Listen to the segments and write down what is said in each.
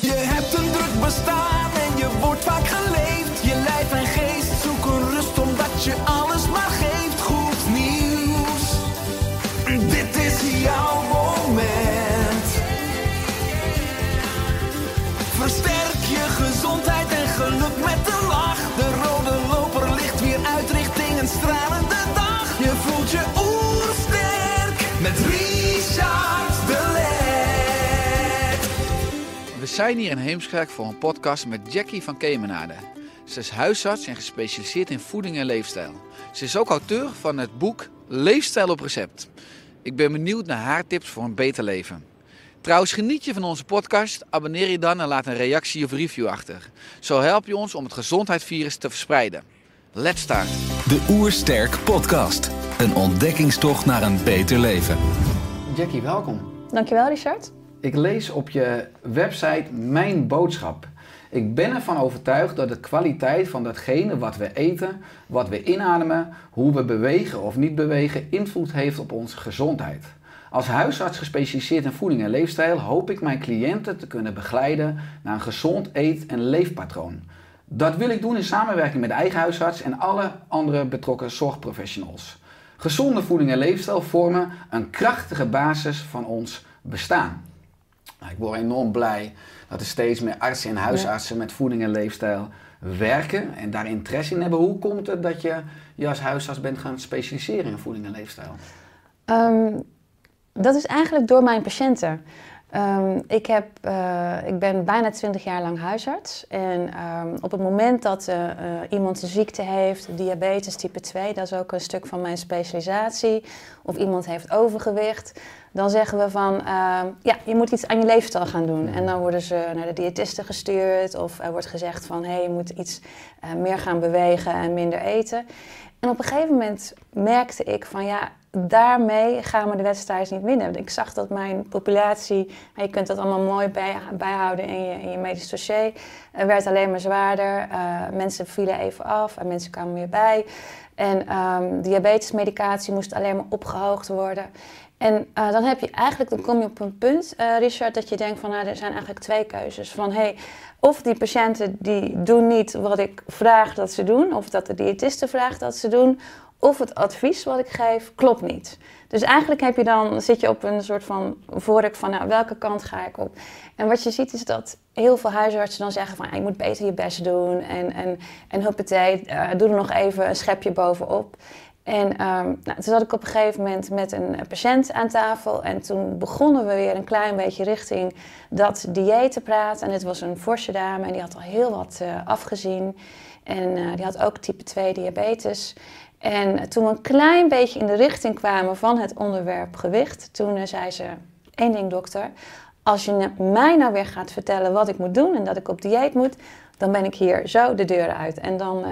Je hebt een druk bestaan en je wordt vaak geleefd. Je lijf en geest zoeken rust omdat je zijn hier in Heemskerk voor een podcast met Jackie van Kemenade. Ze is huisarts en gespecialiseerd in voeding en leefstijl. Ze is ook auteur van het boek Leefstijl op recept. Ik ben benieuwd naar haar tips voor een beter leven. Trouwens, geniet je van onze podcast? Abonneer je dan en laat een reactie of review achter. Zo help je ons om het gezondheidsvirus te verspreiden. Let's start! De Oersterk Podcast. Een ontdekkingstocht naar een beter leven. Jackie, welkom. Dankjewel Richard. Ik lees op je website Mijn Boodschap. Ik ben ervan overtuigd dat de kwaliteit van datgene wat we eten, wat we inademen, hoe we bewegen of niet bewegen, invloed heeft op onze gezondheid. Als huisarts gespecialiseerd in voeding en leefstijl hoop ik mijn cliënten te kunnen begeleiden naar een gezond eet- en leefpatroon. Dat wil ik doen in samenwerking met de eigen huisarts en alle andere betrokken zorgprofessionals. Gezonde voeding en leefstijl vormen een krachtige basis van ons bestaan. Ik word enorm blij dat er steeds meer artsen en huisartsen met voeding en leefstijl werken en daar interesse in hebben. Hoe komt het dat je je als huisarts bent gaan specialiseren in voeding en leefstijl? Ehm, dat is eigenlijk door mijn patiënten. Ehm, ik, heb, eh, ik ben bijna 20 jaar lang huisarts. En ehm, op het moment dat eh, eh, iemand een ziekte heeft, diabetes type 2, dat is ook een stuk van mijn specialisatie, of iemand heeft overgewicht, dan zeggen we van ehm, ja, je moet iets aan je leefstijl gaan doen. En dan worden ze naar de diëtiste gestuurd, of er wordt gezegd van hé, hey, je moet iets meer gaan bewegen en minder eten. En op een gegeven moment merkte ik van ja, daarmee gaan we de wedstrijd niet winnen. Ik zag dat mijn populatie, je kunt dat allemaal mooi bij, bijhouden in je, in je medisch dossier, werd alleen maar zwaarder. Uh, mensen vielen even af en mensen kwamen weer bij. En um, diabetesmedicatie moest alleen maar opgehoogd worden. En uh, dan heb je eigenlijk, dan kom je op een punt, Richard, dat je denkt van nou, er zijn eigenlijk twee keuzes. Van hey, of die patiënten die doen niet wat ik vraag dat ze doen, of dat de diëtiste vraagt dat ze doen, of het advies wat ik geef klopt niet. Dus eigenlijk heb je dan, zit je op een soort van vork van nou, welke kant ga ik op. En wat je ziet is dat heel veel huisartsen dan zeggen van je moet beter je best doen en, en, en huppatee, uh, doe er nog even een schepje bovenop. En um, nou, toen zat ik op een gegeven moment met een patiënt aan tafel. En toen begonnen we weer een klein beetje richting dat dieet te praten. En dit was een forse dame en die had al heel wat uh, afgezien. En uh, die had ook type 2 diabetes. En toen we een klein beetje in de richting kwamen van het onderwerp gewicht, toen uh, zei ze: één ding, dokter. Als je mij nou weer gaat vertellen wat ik moet doen en dat ik op dieet moet, dan ben ik hier zo de deur uit. En dan.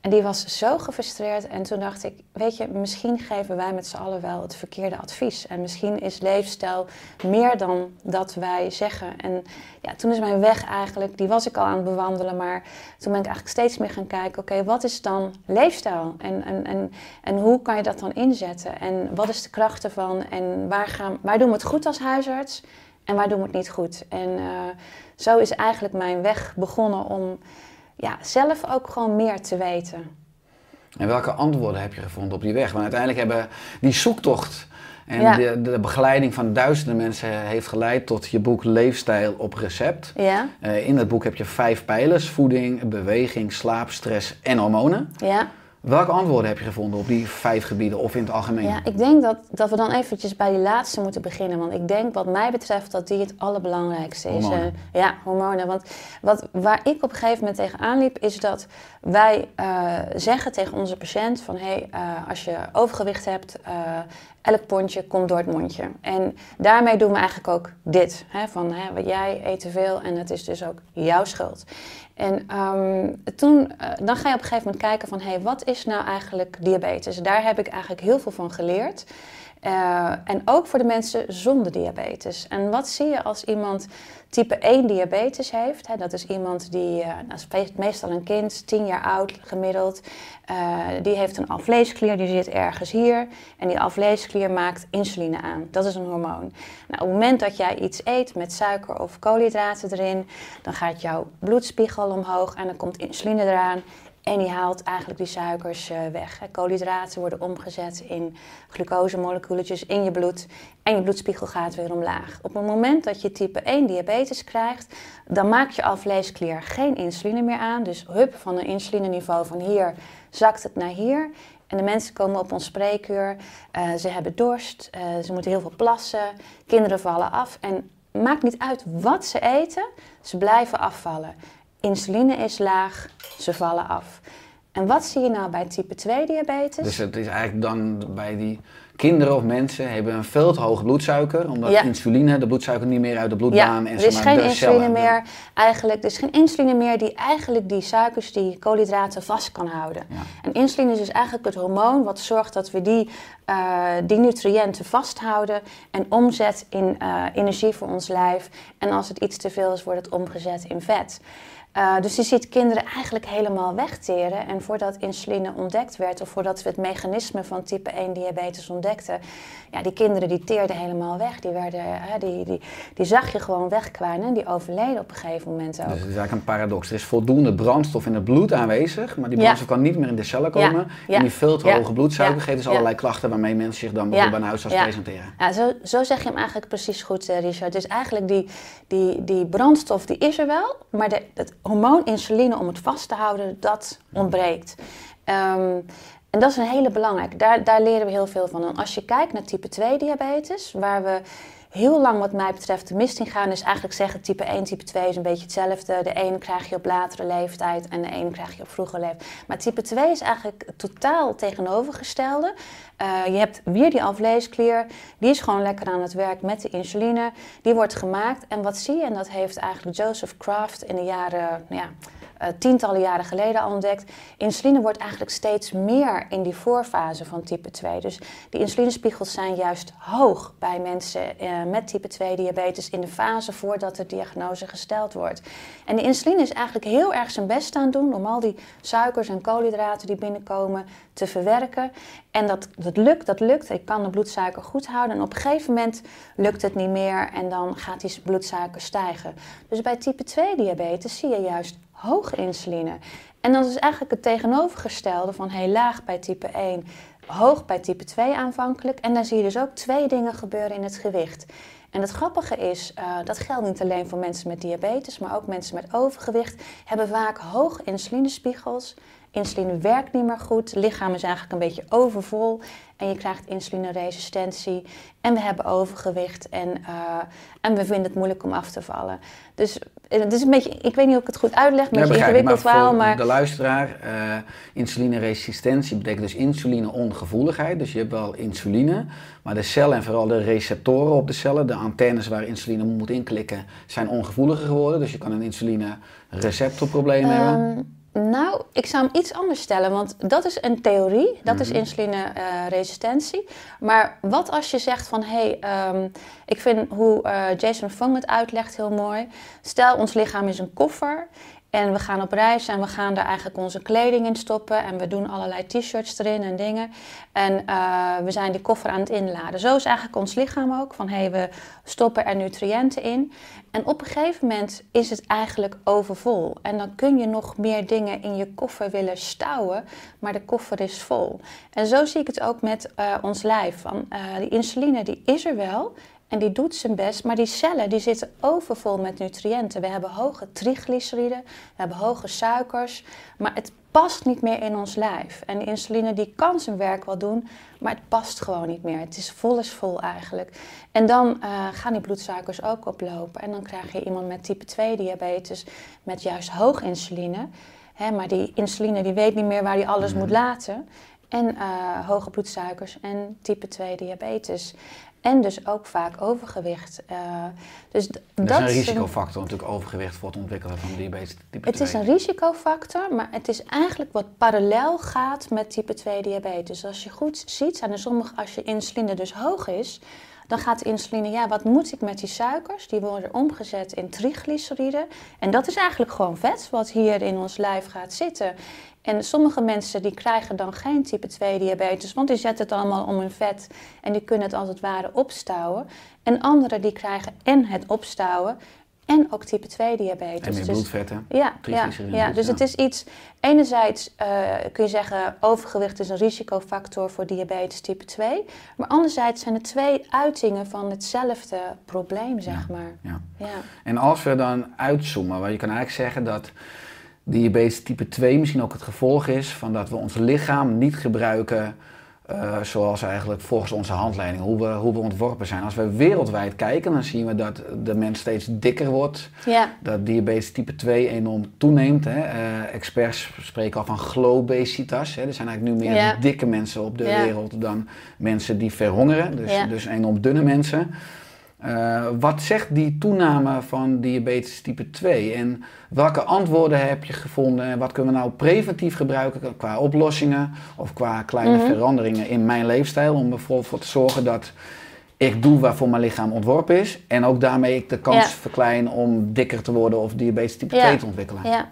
En die was zo gefrustreerd. En toen dacht ik, weet je, misschien geven wij met z'n allen wel het verkeerde advies. En misschien is leefstijl meer dan dat wij zeggen. En ja, toen is mijn weg eigenlijk, die was ik al aan het bewandelen. Maar toen ben ik eigenlijk steeds meer gaan kijken, oké, wat is dan leefstijl? En, en, en, en hoe kan je dat dan inzetten? En wat is de kracht ervan? En waar, gaan, waar doen we het goed als huisarts? En waar doen we het niet goed? En uh, zo is eigenlijk mijn weg begonnen om ja, zelf ook gewoon meer te weten. En welke antwoorden heb je gevonden op die weg? Want uiteindelijk hebben die zoektocht en Ja. de, de begeleiding van duizenden mensen heeft geleid tot je boek Leefstijl op recept. Ja, Eh, in dat boek heb je vijf pijlers: voeding, beweging, slaap, stress en hormonen. ja. Welke antwoorden heb je gevonden op die vijf gebieden of in het algemeen? Ja, ik denk dat, dat we dan eventjes bij die laatste moeten beginnen. Want ik denk wat mij betreft dat die het allerbelangrijkste is. Hormonen. Eh, ja, hormonen. Want wat, waar ik op een gegeven moment tegenaan liep, is dat wij eh, zeggen tegen onze patiënt van... hé, hey, eh, als je overgewicht hebt elk pondje komt door het mondje. En daarmee doen we eigenlijk ook dit. Hè, van hè, jij eet te veel en het is dus ook jouw schuld. En ehm, toen, eh, dan ga je op een gegeven moment kijken van... hé, hey, wat is nou eigenlijk diabetes? Daar heb ik eigenlijk heel veel van geleerd. Uh, en ook voor de mensen zonder diabetes. En wat zie je als iemand type 1 diabetes heeft? Hè? Dat is iemand die, dat is meestal een kind, 10 jaar oud gemiddeld. Uh, die heeft een alvleesklier, die zit ergens hier. En die alvleesklier maakt insuline aan. Dat is een hormoon. Nou, op het moment dat jij iets eet met suiker of koolhydraten erin, dan gaat jouw bloedspiegel omhoog en dan komt insuline eraan. En die haalt eigenlijk die suikers uh, weg. Koolhydraten worden omgezet in glucosemoleculetjes in je bloed. En je bloedspiegel gaat weer omlaag. Op het moment dat je type 1 diabetes krijgt, dan maakt je alvleesklier geen insuline meer aan. Dus hup, van een insulineniveau van hier zakt het naar hier. En de mensen komen op ons spreekuur. Uh, ze hebben dorst, uh, ze moeten heel veel plassen. Kinderen vallen af. En maakt niet uit wat ze eten, ze blijven afvallen. Insuline is laag, ze vallen af. En wat zie je nou bij type 2 diabetes? Dus het is eigenlijk dan bij die kinderen of mensen hebben een veel te hoge bloedsuiker, omdat ja. insuline de bloedsuiker niet meer uit de bloedbaan ja, en er is geen insuline meer eigenlijk, er is geen insuline meer die eigenlijk die suikers, die koolhydraten vast kan houden. Ja. En insuline is dus eigenlijk het hormoon wat zorgt dat we die, uh, die nutriënten vasthouden en omzet in uh, energie voor ons lijf. En als het iets te veel is, wordt het omgezet in vet. Uh, dus je ziet kinderen eigenlijk helemaal wegteren. En voordat insuline ontdekt werd, of voordat we het mechanisme van type 1 diabetes ontdekten, ja, die kinderen die teerden helemaal weg. Die, werden, hè, die, die, die zag je gewoon wegkwijnen en die overleden op een gegeven moment ook. Dus het is eigenlijk een paradox. Er is voldoende brandstof in het bloed aanwezig, maar die brandstof ja. kan niet meer in de cellen komen. Ja. Ja. En die veel te hoge bloedsuiker geeft dus allerlei klachten waarmee mensen zich dan bijvoorbeeld bij een huisarts presenteren. Ja, zo, zo zeg je hem eigenlijk precies goed, uh, Richard. Dus eigenlijk die, die, die brandstof die is er wel, maar de, het hormoon insuline om het vast te houden, dat ontbreekt. Um, en dat is een hele belangrijke. Daar, daar leren we heel veel van. Als je kijkt naar type 2 diabetes, waar we heel lang wat mij betreft de mist in gaan, is eigenlijk zeggen type 1, type 2 is een beetje hetzelfde. De ene krijg je op latere leeftijd en de ene krijg je op vroege leeftijd. Maar type 2 is eigenlijk totaal tegenovergestelde. Uh, je hebt weer die alvleesklier, die is gewoon lekker aan het werk met de insuline. Die wordt gemaakt en wat zie je? En dat heeft eigenlijk Joseph Kraft in de jaren, nou ja, uh, tientallen jaren geleden al ontdekt. Insuline wordt eigenlijk steeds meer in die voorfase van type 2. Dus die insulinespiegels zijn juist hoog bij mensen uh, met type 2 diabetes in de fase voordat de diagnose gesteld wordt. En die insuline is eigenlijk heel erg zijn best aan het doen om al die suikers en koolhydraten die binnenkomen te verwerken. En dat, dat lukt, dat lukt. Ik kan de bloedsuiker goed houden. En op een gegeven moment lukt het niet meer en dan gaat die bloedsuiker stijgen. Dus bij type 2 diabetes zie je juist hoge insuline. En dat is eigenlijk het tegenovergestelde van heel laag bij type 1, hoog bij type 2 aanvankelijk. En dan zie je dus ook twee dingen gebeuren in het gewicht. En het grappige is, uh, dat geldt niet alleen voor mensen met diabetes, maar ook mensen met overgewicht hebben vaak hoge insulinespiegels. Insuline werkt niet meer goed, het lichaam is eigenlijk een beetje overvol en je krijgt insulineresistentie en we hebben overgewicht en, uh, en we vinden het moeilijk om af te vallen. Dus het is een beetje, ik weet niet of ik het goed uitleg, een beetje ingewikkeld verhaal. Maar de luisteraar, uh, insulineresistentie betekent dus insulineongevoeligheid. Dus je hebt wel insuline, maar de cellen en vooral de receptoren op de cellen, de antennes waar insuline moet inklikken, zijn ongevoeliger geworden. Dus je kan een insuline receptorprobleem um, hebben. Nou, ik zou hem iets anders stellen, want dat is een theorie, dat mm -hmm. is insulineresistentie. Uh, maar wat als je zegt van, hé, hey, um, ik vind hoe uh, Jason Fung het uitlegt heel mooi. Stel, ons lichaam is een koffer en we gaan op reis en we gaan daar eigenlijk onze kleding in stoppen. En we doen allerlei t-shirts erin en dingen. En uh, we zijn die koffer aan het inladen. Zo is eigenlijk ons lichaam ook. Van hé, hey, we stoppen er nutriënten in. En op een gegeven moment is het eigenlijk overvol. En dan kun je nog meer dingen in je koffer willen stouwen. Maar de koffer is vol. En zo zie ik het ook met uh, ons lijf. Van, uh, die insuline die is er wel. En die doet zijn best, maar die cellen die zitten overvol met nutriënten. We hebben hoge triglyceriden, we hebben hoge suikers, maar het past niet meer in ons lijf. En de insuline die kan zijn werk wel doen, maar het past gewoon niet meer. Het is vol is vol eigenlijk. En dan uh, gaan die bloedsuikers ook oplopen. En dan krijg je iemand met type 2 diabetes met juist hoog insuline. Hè, maar die insuline die weet niet meer waar hij alles moet laten. en eh, hoge bloedsuikers en type 2 diabetes. En dus ook vaak overgewicht. Uh, dus Dat, is een risicofactor natuurlijk overgewicht voor het ontwikkelen van diabetes type Het 2. is een risicofactor, maar het is eigenlijk wat parallel gaat met type 2 diabetes. Als je goed ziet, zijn er sommige, als je insuline dus hoog is, dan gaat de insuline, ja, wat moet ik met die suikers? Die worden omgezet in triglyceriden. En dat is eigenlijk gewoon vet wat hier in ons lijf gaat zitten. En sommige mensen die krijgen dan geen type 2 diabetes, want die zetten het allemaal om hun vet en die kunnen het als het ware opstouwen. En anderen die krijgen en het opstouwen en ook type 2 diabetes. en meer Dus- bloedvetten. ja, ja, ja, dus ja. het is iets. Enerzijds eh, kun je zeggen, overgewicht is een risicofactor voor diabetes type 2. Maar anderzijds zijn er twee uitingen van hetzelfde probleem, zeg maar. Ja. Ja. En als we dan uitzoomen, want je kan eigenlijk zeggen dat diabetes type 2 misschien ook het gevolg is van dat we ons lichaam niet gebruiken eh, zoals eigenlijk volgens onze handleiding, hoe we, hoe we ontworpen zijn. Als we wereldwijd kijken, dan zien we dat de mens steeds dikker wordt. Ja. Dat diabetes type 2 enorm toeneemt. Hè. Eh, experts spreken al van globesitas. Hè. Er zijn eigenlijk nu meer Ja. dikke mensen op de Ja. wereld dan mensen die verhongeren. Dus, dus enorm dunne mensen. Eh, wat zegt die toename van diabetes type 2 en welke antwoorden heb je gevonden en wat kunnen we nou preventief gebruiken qua oplossingen of qua kleine Mhm. veranderingen in mijn leefstijl om ervoor voor te zorgen dat ik doe waarvoor mijn lichaam ontworpen is en ook daarmee ik de kans Ja. verklein om dikker te worden of diabetes type Ja. 2 te ontwikkelen. Ja.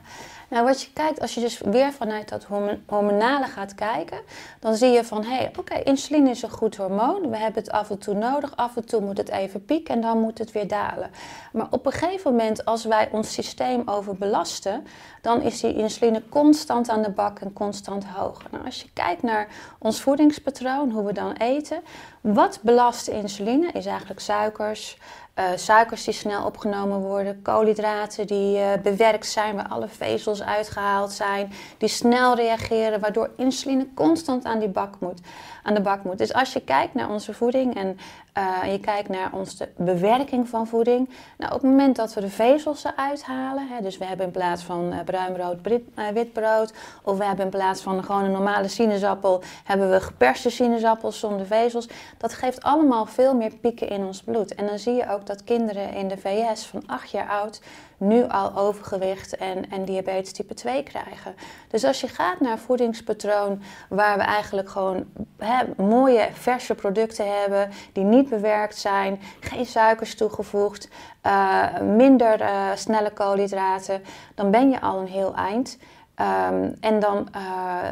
Nou, wat je kijkt, als je dus weer vanuit dat hormo- hormonale gaat kijken, dan zie je van, hé, hey, oké, insuline is een goed hormoon. We hebben het af en toe nodig. Af en toe moet het even pieken en dan moet het weer dalen. Maar op een gegeven moment, als wij ons systeem overbelasten, dan is die insuline constant aan de bak en constant hoog. Nou, als je kijkt naar ons voedingspatroon, hoe we dan eten, wat belast insuline? Is eigenlijk suikers, eh, suikers die snel opgenomen worden, koolhydraten die eh, bewerkt zijn, waar alle vezels uitgehaald zijn, die snel reageren, waardoor insuline constant aan, die bak moet, aan de bak moet. Dus als je kijkt naar onze voeding en eh, je kijkt naar onze bewerking van voeding, nou, op het moment dat we de vezels eruit halen, hè, dus we hebben in plaats van eh, bruin brood eh, wit brood, of we hebben in plaats van gewoon een normale sinaasappel, hebben we geperste sinaasappels zonder vezels, dat geeft allemaal veel meer pieken in ons bloed. En dan zie je ook dat kinderen in de VS van 8 jaar oud nu al overgewicht en, en diabetes type 2 krijgen. Dus als je gaat naar een voedingspatroon waar we eigenlijk gewoon hè, mooie verse producten hebben die niet bewerkt zijn, geen suikers toegevoegd, eh, minder eh, snelle koolhydraten, dan ben je al een heel eind. Ehm, en dan, eh,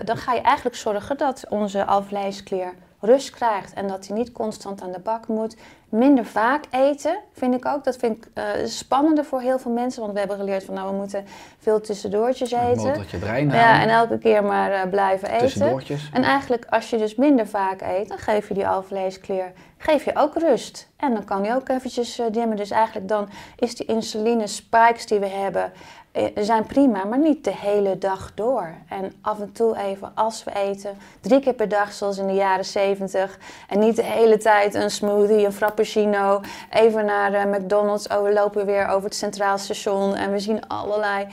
dan ga je eigenlijk zorgen dat onze alvleesklier rust krijgt en dat hij niet constant aan de bak moet. Minder vaak eten, vind ik ook. Dat vind ik eh, spannender voor heel veel mensen, want we hebben geleerd van nou, we moeten veel tussendoortjes Een eten. motortje erin Ja, houden, en elke keer maar eh, blijven eten. tussendoortjes. En eigenlijk als je dus minder vaak eet, dan geef je die alvleesklier geef je ook rust. En dan kan die ook eventjes eh, dimmen. Dus eigenlijk dan is die insuline spikes die we hebben, eh, zijn prima, maar niet de hele dag door. En af en toe even als we eten, drie keer per dag zoals in de jaren 70. En niet de hele tijd een smoothie, een frappuccino. Even naar eh, McDonald's, oh we lopen weer over het Centraal Station. En we zien allerlei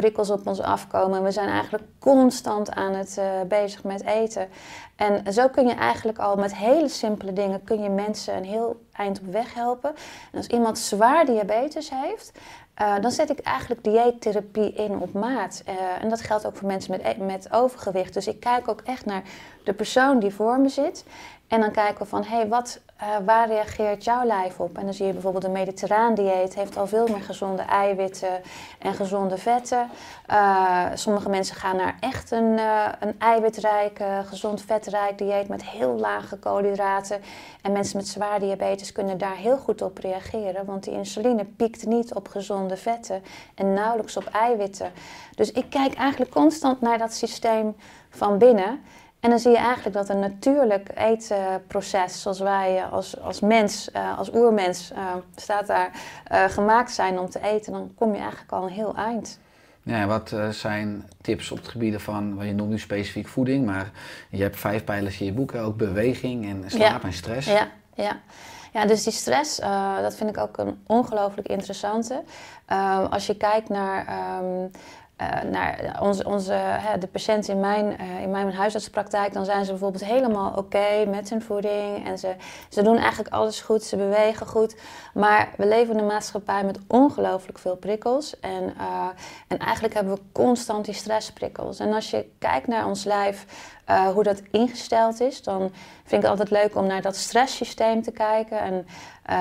prikkels op ons afkomen. En we zijn eigenlijk constant aan het eh, bezig met eten. En zo kun je eigenlijk al met hele simpele dingen kun je mensen een heel eind op weg helpen. En als iemand zwaar diabetes heeft, eh, dan zet ik eigenlijk dieettherapie in op maat. Eh, en dat geldt ook voor mensen met, e- met overgewicht. Dus ik kijk ook echt naar de persoon die voor me zit. En dan kijken we van, hé, hey, wat, eh, waar reageert jouw lijf op? En dan zie je bijvoorbeeld een mediterraan dieet heeft al veel meer gezonde eiwitten en gezonde vetten. Eh, sommige mensen gaan naar echt een, eh, een eiwitrijk, gezond vetrijk dieet met heel lage koolhydraten. En mensen met zwaar diabetes kunnen daar heel goed op reageren, want die insuline piekt niet op gezonde vetten en nauwelijks op eiwitten. Dus ik kijk eigenlijk constant naar dat systeem van binnen. En dan zie je eigenlijk dat een natuurlijk eetproces, zoals wij als, als mens, eh, als oermens, eh, staat daar, eh, gemaakt zijn om te eten, dan kom je eigenlijk al een heel eind. Ja, wat zijn tips op het gebied van, wat je noemt nu specifiek voeding, maar je hebt vijf pijlers in je boek, ook beweging en slaap Ja. en stress. Ja, ja. ja dus die stress, dat vind ik ook een ongelooflijk interessante. Als je kijkt naar ehm, eh, naar onze, onze, hè, de patiënten in mijn, eh, in mijn huisartspraktijk, dan zijn ze bijvoorbeeld helemaal oké met hun voeding. En ze, ze doen eigenlijk alles goed, ze bewegen goed. Maar we leven in een maatschappij met ongelooflijk veel prikkels. En, eh, en eigenlijk hebben we constant die stressprikkels. En als je kijkt naar ons lijf, uh, hoe dat ingesteld is, dan vind ik het altijd leuk om naar dat stresssysteem te kijken. En uh,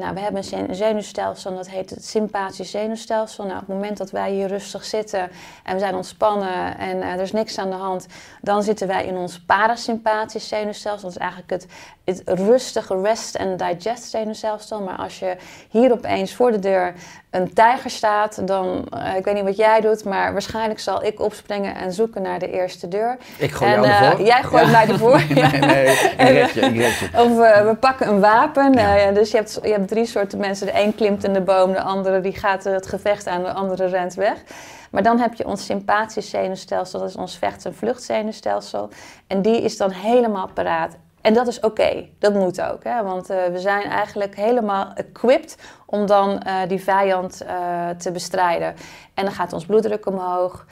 nou, we hebben een zenuwstelsel, dat heet het sympathisch zenuwstelsel. Nou, op het moment dat wij hier rustig zitten en we zijn ontspannen en uh, er is niks aan de hand, dan zitten wij in ons parasympathisch zenuwstelsel. Dat is eigenlijk het, het rustige rest and digest zenuwstelsel. Maar als je hier opeens voor de deur een tijger staat, dan, ik weet niet wat jij doet, maar waarschijnlijk zal ik opspringen en zoeken naar de eerste deur. Ik en, ervoor. Jij gooit ja. mij ervoor. nee, nee, nee, ik red je, ik red je. Of we pakken een wapen. Ja. dus je hebt, je hebt drie soorten mensen. De een klimt in de boom, de andere die gaat het gevecht aan, de andere rent weg. Maar dan heb je ons sympathisch zenuwstelsel, dat is ons vecht- en vluchtzenuwstelsel. En die is dan helemaal paraat. En dat is oké, okay. dat moet ook. Hè? Want uh, we zijn eigenlijk helemaal equipped om dan uh, die vijand uh, te bestrijden. En dan gaat ons bloeddruk omhoog,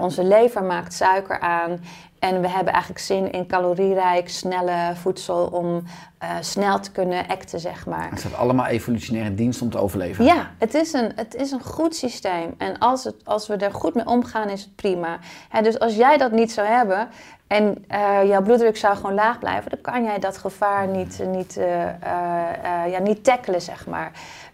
onze lever maakt suiker aan. En we hebben eigenlijk zin in calorierijk, snelle voedsel om snel te kunnen acten, zeg maar. Het staat allemaal evolutionair in dienst om te overleven. Ja, het is een, het is een goed systeem. En als, het, als we er goed mee omgaan, is het prima. Dus als jij dat niet zou hebben, en uh, jouw bloeddruk zou gewoon laag blijven, dan kan jij dat gevaar niet, niet, uh, ja, niet tackelen, zeg maar.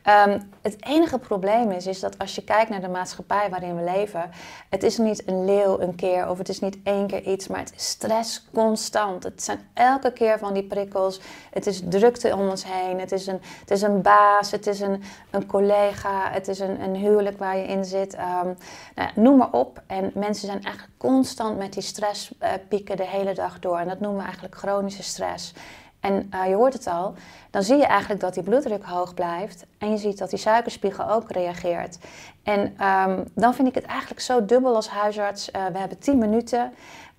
Um, het enige probleem is, is dat als je kijkt naar de maatschappij waarin we leven, het is niet een leeuw een keer of het is niet één keer iets, maar het is stress constant. Het zijn elke keer van die prikkels, het is drukte om ons heen, het is een, het is een baas, het is een, een collega, het is een, een huwelijk waar je in zit. Um, nou, noem maar op. En mensen zijn eigenlijk constant met die stresspieken de hele dag door. En dat noemen we eigenlijk chronische stress. En uh, je hoort het al, dan zie je eigenlijk dat die bloeddruk hoog blijft. En je ziet dat die suikerspiegel ook reageert. En um, dan vind ik het eigenlijk zo dubbel als huisarts. Uh, we hebben 10 minuten,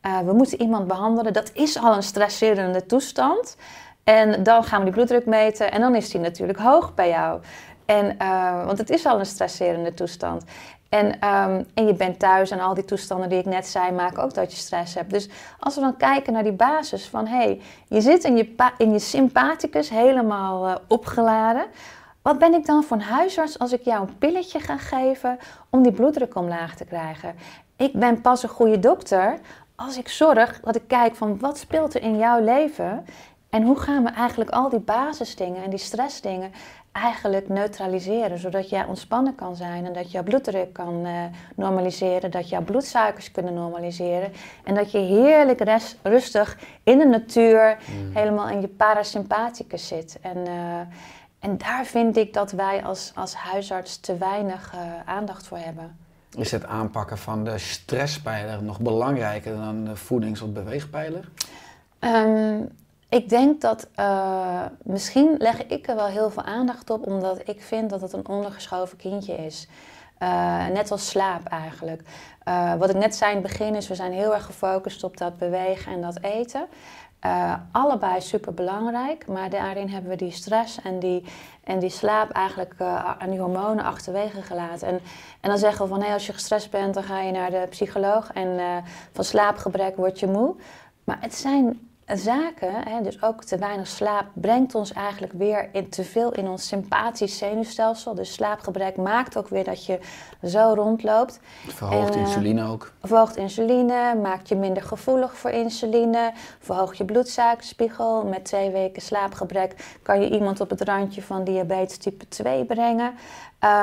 uh, we moeten iemand behandelen. Dat is al een stresserende toestand. En dan gaan we die bloeddruk meten en dan is die natuurlijk hoog bij jou. En, want het is al een stresserende toestand. En, um, en je bent thuis en al die toestanden die ik net zei maken ook dat je stress hebt. Dus als we dan kijken naar die basis van hé, hey, je zit in je, in je sympathicus helemaal uh, opgeladen. Wat ben ik dan voor een huisarts als ik jou een pilletje ga geven om die bloeddruk omlaag te krijgen? Ik ben pas een goede dokter als ik zorg dat ik kijk van wat speelt er in jouw leven en hoe gaan we eigenlijk al die basisdingen en die stressdingen eigenlijk neutraliseren, zodat jij ontspannen kan zijn en dat jouw bloeddruk kan uh, normaliseren, dat jouw bloedsuikers kunnen normaliseren en dat je heerlijk rest, rustig in de natuur mm. helemaal in je parasympathicus zit. En, uh, en daar vind ik dat wij als, als huisarts te weinig uh, aandacht voor hebben. Is het aanpakken van de stresspijler nog belangrijker dan de voedings- of beweegpijler? Um, ik denk dat uh, misschien leg ik er wel heel veel aandacht op, omdat ik vind dat het een ondergeschoven kindje is. Uh, net als slaap eigenlijk. Uh, wat ik net zei in het begin is, we zijn heel erg gefocust op dat bewegen en dat eten. allebei super belangrijk, maar daarin hebben we die stress en die, en die slaap eigenlijk aan die hormonen achterwege gelaten. En, en dan zeggen we van hey, als je gestrest bent, dan ga je naar de psycholoog en van slaapgebrek word je moe. Maar het zijn zaken, hè, dus ook te weinig slaap, brengt ons eigenlijk weer in, te veel in ons sympathisch zenuwstelsel. Dus slaapgebrek maakt ook weer dat je zo rondloopt. Verhoogt en, insuline ook. Verhoogt insuline, maakt je minder gevoelig voor insuline, verhoogt je bloedsuikerspiegel. Met twee weken slaapgebrek kan je iemand op het randje van diabetes type 2 brengen.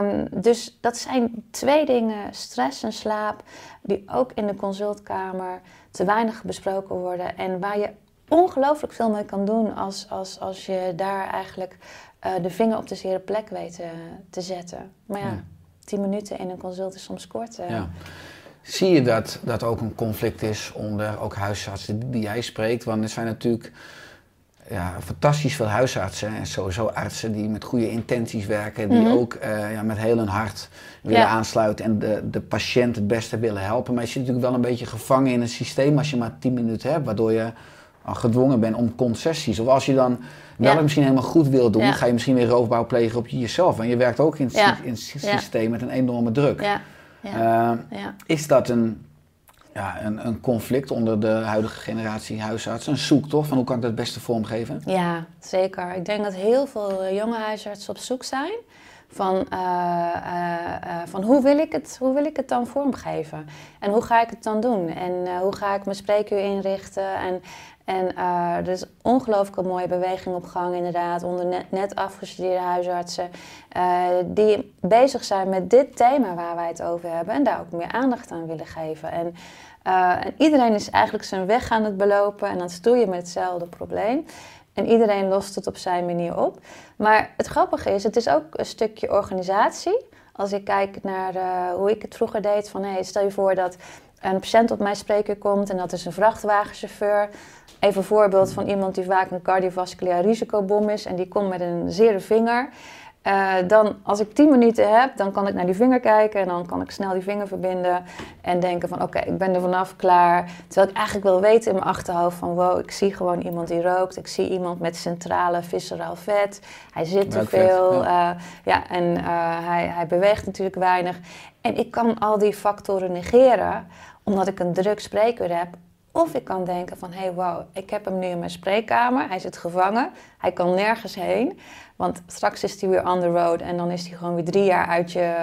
Um, dus dat zijn twee dingen, stress en slaap, die ook in de consultkamer te weinig besproken worden en waar je ongelooflijk veel mee kan doen als, als, als je daar eigenlijk uh, de vinger op de zere plek weet uh, te zetten. Maar ja, tien minuten in een consult is soms kort. Uh. Ja. Zie je dat dat ook een conflict is onder ook huisartsen die, die jij spreekt? Want er zijn natuurlijk ja, fantastisch veel huisartsen en sowieso artsen die met goede intenties werken, die mm -hmm. ook uh, ja, met heel hun hart willen ja. aansluiten en de, de patiënt het beste willen helpen. Maar je zit natuurlijk wel een beetje gevangen in een systeem als je maar 10 minuten hebt, waardoor je gedwongen bent om concessies. Of als je dan wel ja. misschien helemaal goed wil doen, ga je misschien weer roofbouw plegen op jezelf. Want je werkt ook in, het systeem met een enorme druk. Ja. Ja. Eh, ja. is dat een, ja, een, een conflict onder de huidige generatie huisartsen? Een zoektocht van hoe kan ik dat het beste vormgeven? Ja, zeker. Ik denk dat heel veel eh, jonge huisartsen op zoek zijn van, eh, eh, van hoe, wil ik het, hoe wil ik het dan vormgeven? En hoe ga ik het dan doen? En hoe ga ik mijn spreekuur inrichten? En, en eh, er is ongelooflijk een mooie beweging op gang inderdaad onder net, net afgestudeerde huisartsen eh, die bezig zijn met dit thema waar wij het over hebben en daar ook meer aandacht aan willen geven. En, eh, en iedereen is eigenlijk zijn weg aan het belopen en aan het stoeien met hetzelfde probleem. En iedereen lost het op zijn manier op. Maar het grappige is, het is ook een stukje organisatie. Als ik kijk naar hoe ik het vroeger deed, van hey, stel je voor dat een patiënt op mijn spreker komt en dat is een vrachtwagenchauffeur. Even een voorbeeld van iemand die vaak een cardiovasculair risicobom is en die komt met een zere vinger. Eh, dan, als ik 10 minuten heb, dan kan ik naar die vinger kijken en dan kan ik snel die vinger verbinden en denken van oké, ik ben er vanaf klaar. Terwijl ik eigenlijk wil weten in mijn achterhoofd van wow, ik zie gewoon iemand die rookt. Ik zie iemand met centrale visceraal vet. Hij zit te veel. ja. eh, ja, en eh, hij, hij beweegt natuurlijk weinig. En ik kan al die factoren negeren omdat ik een druk spreekuur heb. Of ik kan denken van, hé, hey, wow, ik heb hem nu in mijn spreekkamer. Hij zit gevangen. Hij kan nergens heen. Want straks is hij weer on the road en dan is hij gewoon weer drie jaar uit je,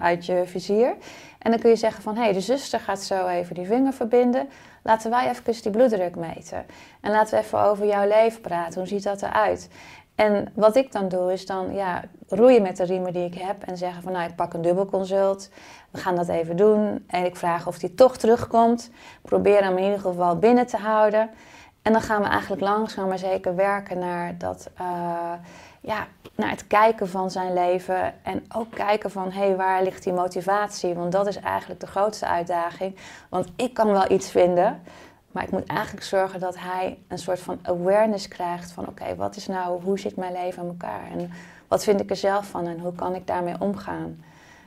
uit je vizier. En dan kun je zeggen van, hé, hey, de zuster gaat zo even die vinger verbinden. Laten wij even die bloeddruk meten. En laten we even over jouw leven praten. Hoe ziet dat eruit? En wat ik dan doe, is dan ja, roeien met de riemen die ik heb en zeggen van nou, ik pak een dubbelconsult. We gaan dat even doen. En ik vraag of die toch terugkomt. Probeer hem in ieder geval binnen te houden. En dan gaan we eigenlijk langzaam maar zeker werken naar, dat, eh, ja, naar het kijken van zijn leven. En ook kijken van hé, hey, waar ligt die motivatie? Want dat is eigenlijk de grootste uitdaging. Want ik kan wel iets vinden. Maar ik moet eigenlijk zorgen dat hij een soort van awareness krijgt van oké, wat is nou, hoe zit mijn leven aan elkaar? En wat vind ik er zelf van en hoe kan ik daarmee omgaan?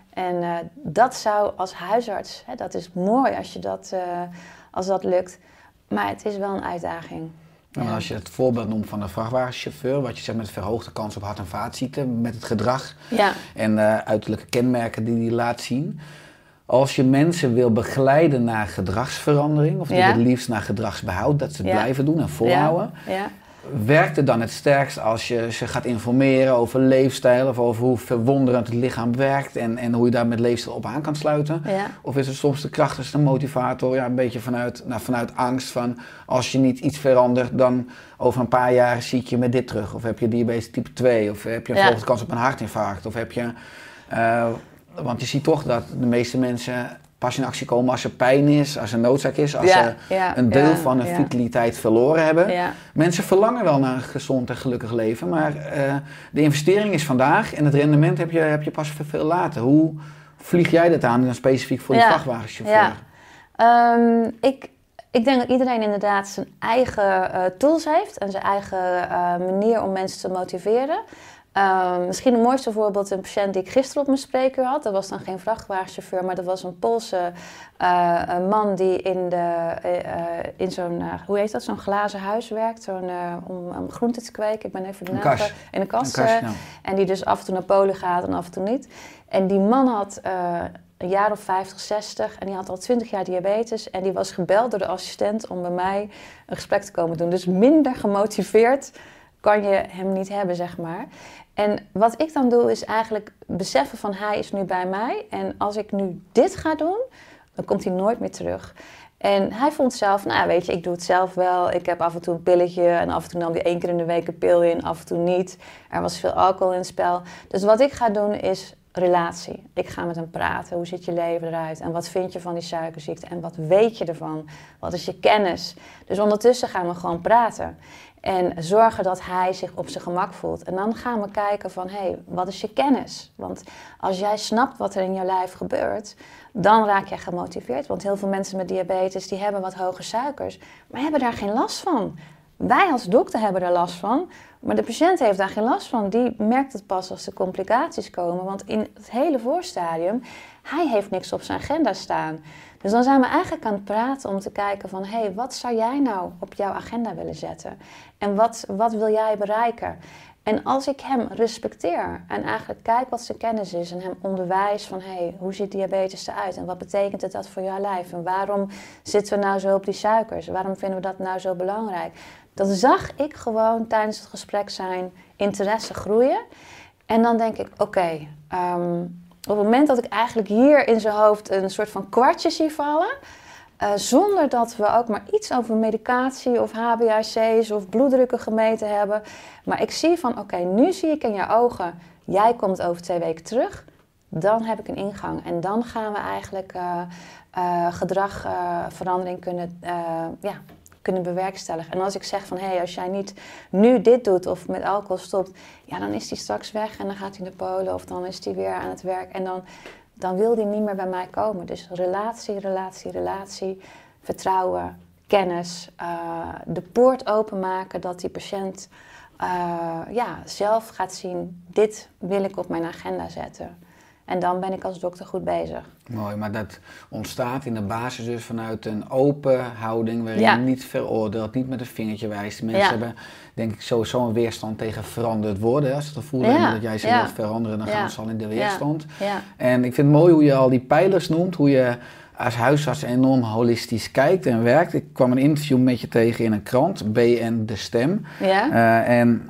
En uh, dat zou als huisarts, hè, dat is mooi als, je dat, uh, als dat lukt. Maar het is wel een uitdaging. Ja. En als je het voorbeeld noemt van de vrachtwagenchauffeur, wat je zegt met verhoogde kans op hart- en vaatziekten, met het gedrag ja. en uh, uiterlijke kenmerken die die laat zien. Als je mensen wil begeleiden naar gedragsverandering, of die ja. het liefst naar gedragsbehoud, dat ze het ja. blijven doen en volhouden, ja. werkt het dan het sterkst als je ze gaat informeren over leefstijl of over hoe verwonderend het lichaam werkt en, en hoe je daar met leefstijl op aan kan sluiten? Of is het soms de krachtigste motivator, ja, een beetje vanuit, nou, vanuit angst van als je niet iets verandert, dan over een paar jaar zie ik je met dit terug. Of heb je diabetes type 2, of heb je een verhoogde kans op een hartinfarct, of heb je... Uh, want je ziet toch dat de meeste mensen pas in actie komen als er pijn is, als er noodzaak is, als ja, ze ja, een deel ja, van hun vitaliteit verloren hebben. Ja. Mensen verlangen wel naar een gezond en gelukkig leven, maar uh, de investering is vandaag en het rendement heb je, heb je pas veel later. Hoe vlieg jij dat aan, dan specifiek voor die vrachtwagenchauffeur? Um, ik, ik denk dat iedereen inderdaad zijn eigen uh, tools heeft en zijn eigen uh, manier om mensen te motiveren. Uh, misschien het mooiste voorbeeld, een patiënt die ik gisteren op mijn spreker had. Dat was dan geen vrachtwagenchauffeur, maar dat was een Poolse uh, een man die in, de, uh, in zo'n, hoe heet dat, zo'n glazen huis werkt. Zo'n, om, om groenten te kweken. Ik ben even de naam. In een kast. Ja. En die dus af en toe naar Polen gaat en af en toe niet. En die man had een jaar of 50, 60 en die had al 20 jaar diabetes. En die was gebeld door de assistent om bij mij een gesprek te komen doen. Dus minder gemotiveerd kan je hem niet hebben, zeg maar. En wat ik dan doe is eigenlijk beseffen van hij is nu bij mij. En als ik nu dit ga doen, dan komt hij nooit meer terug. En hij vond zelf, nou weet je, ik doe het zelf wel. Ik heb af en toe een pilletje en af en toe nam hij één keer in de week een pil in, af en toe niet. Er was veel alcohol in het spel. Dus wat ik ga doen is relatie. Ik ga met hem praten. Hoe ziet je leven eruit? En wat vind je van die suikerziekte? En wat weet je ervan? Wat is je kennis? Dus ondertussen gaan we gewoon praten. En zorgen dat hij zich op zijn gemak voelt. En dan gaan we kijken van, hé, hey, wat is je kennis? Want als jij snapt wat er in je lijf gebeurt, dan raak je gemotiveerd. Want heel veel mensen met diabetes, die hebben wat hoge suikers, maar hebben daar geen last van. Wij als dokter hebben er last van, maar de patiënt heeft daar geen last van. Die merkt het pas als de complicaties komen. Want in het hele voorstadium, hij heeft niks op zijn agenda staan. Dus dan zijn we eigenlijk aan het praten om te kijken van... hé, hey, wat zou jij nou op jouw agenda willen zetten? En wat, wat wil jij bereiken? En als ik hem respecteer en eigenlijk kijk wat zijn kennis is en hem onderwijs van hey, hoe ziet diabetes eruit en wat betekent het dat voor jouw lijf en waarom zitten we nou zo op die suikers, waarom vinden we dat nou zo belangrijk, dan zag ik gewoon tijdens het gesprek zijn interesse groeien. En dan denk ik, oké, ehm, op het moment dat ik eigenlijk hier in zijn hoofd een soort van kwartje zie vallen, uh, zonder dat we ook maar iets over medicatie of HbA1c's of bloeddrukken gemeten hebben. Maar ik zie van, oké, nu zie ik in je ogen, jij komt over twee weken terug. Dan heb ik een ingang en dan gaan we eigenlijk uh, uh, gedragverandering kunnen, ja, kunnen bewerkstelligen. En als ik zeg van, hé, hey, als jij niet nu dit doet of met alcohol stopt, ja, dan is die straks weg en dan gaat hij naar Polen of dan is hij weer aan het werk. En dan dan wil die niet meer bij mij komen. Dus relatie, relatie, relatie, vertrouwen, kennis, uh, de poort openmaken dat die patiënt uh, ja, zelf gaat zien, dit wil ik op mijn agenda zetten. En dan ben ik als dokter goed bezig. Mooi, maar dat ontstaat in de basis dus vanuit een open houding waarin je niet veroordeelt, niet met een vingertje wijst. Mensen hebben denk ik sowieso een weerstand tegen veranderd worden. Als ze het gevoel hebben dat jij ze wilt veranderen, dan gaan ze al in de weerstand. En ik vind het mooi hoe je al die pijlers noemt, hoe je als huisarts enorm holistisch kijkt en werkt. Ik kwam een interview met je tegen in een krant, BN De Stem. Ja. Uh, en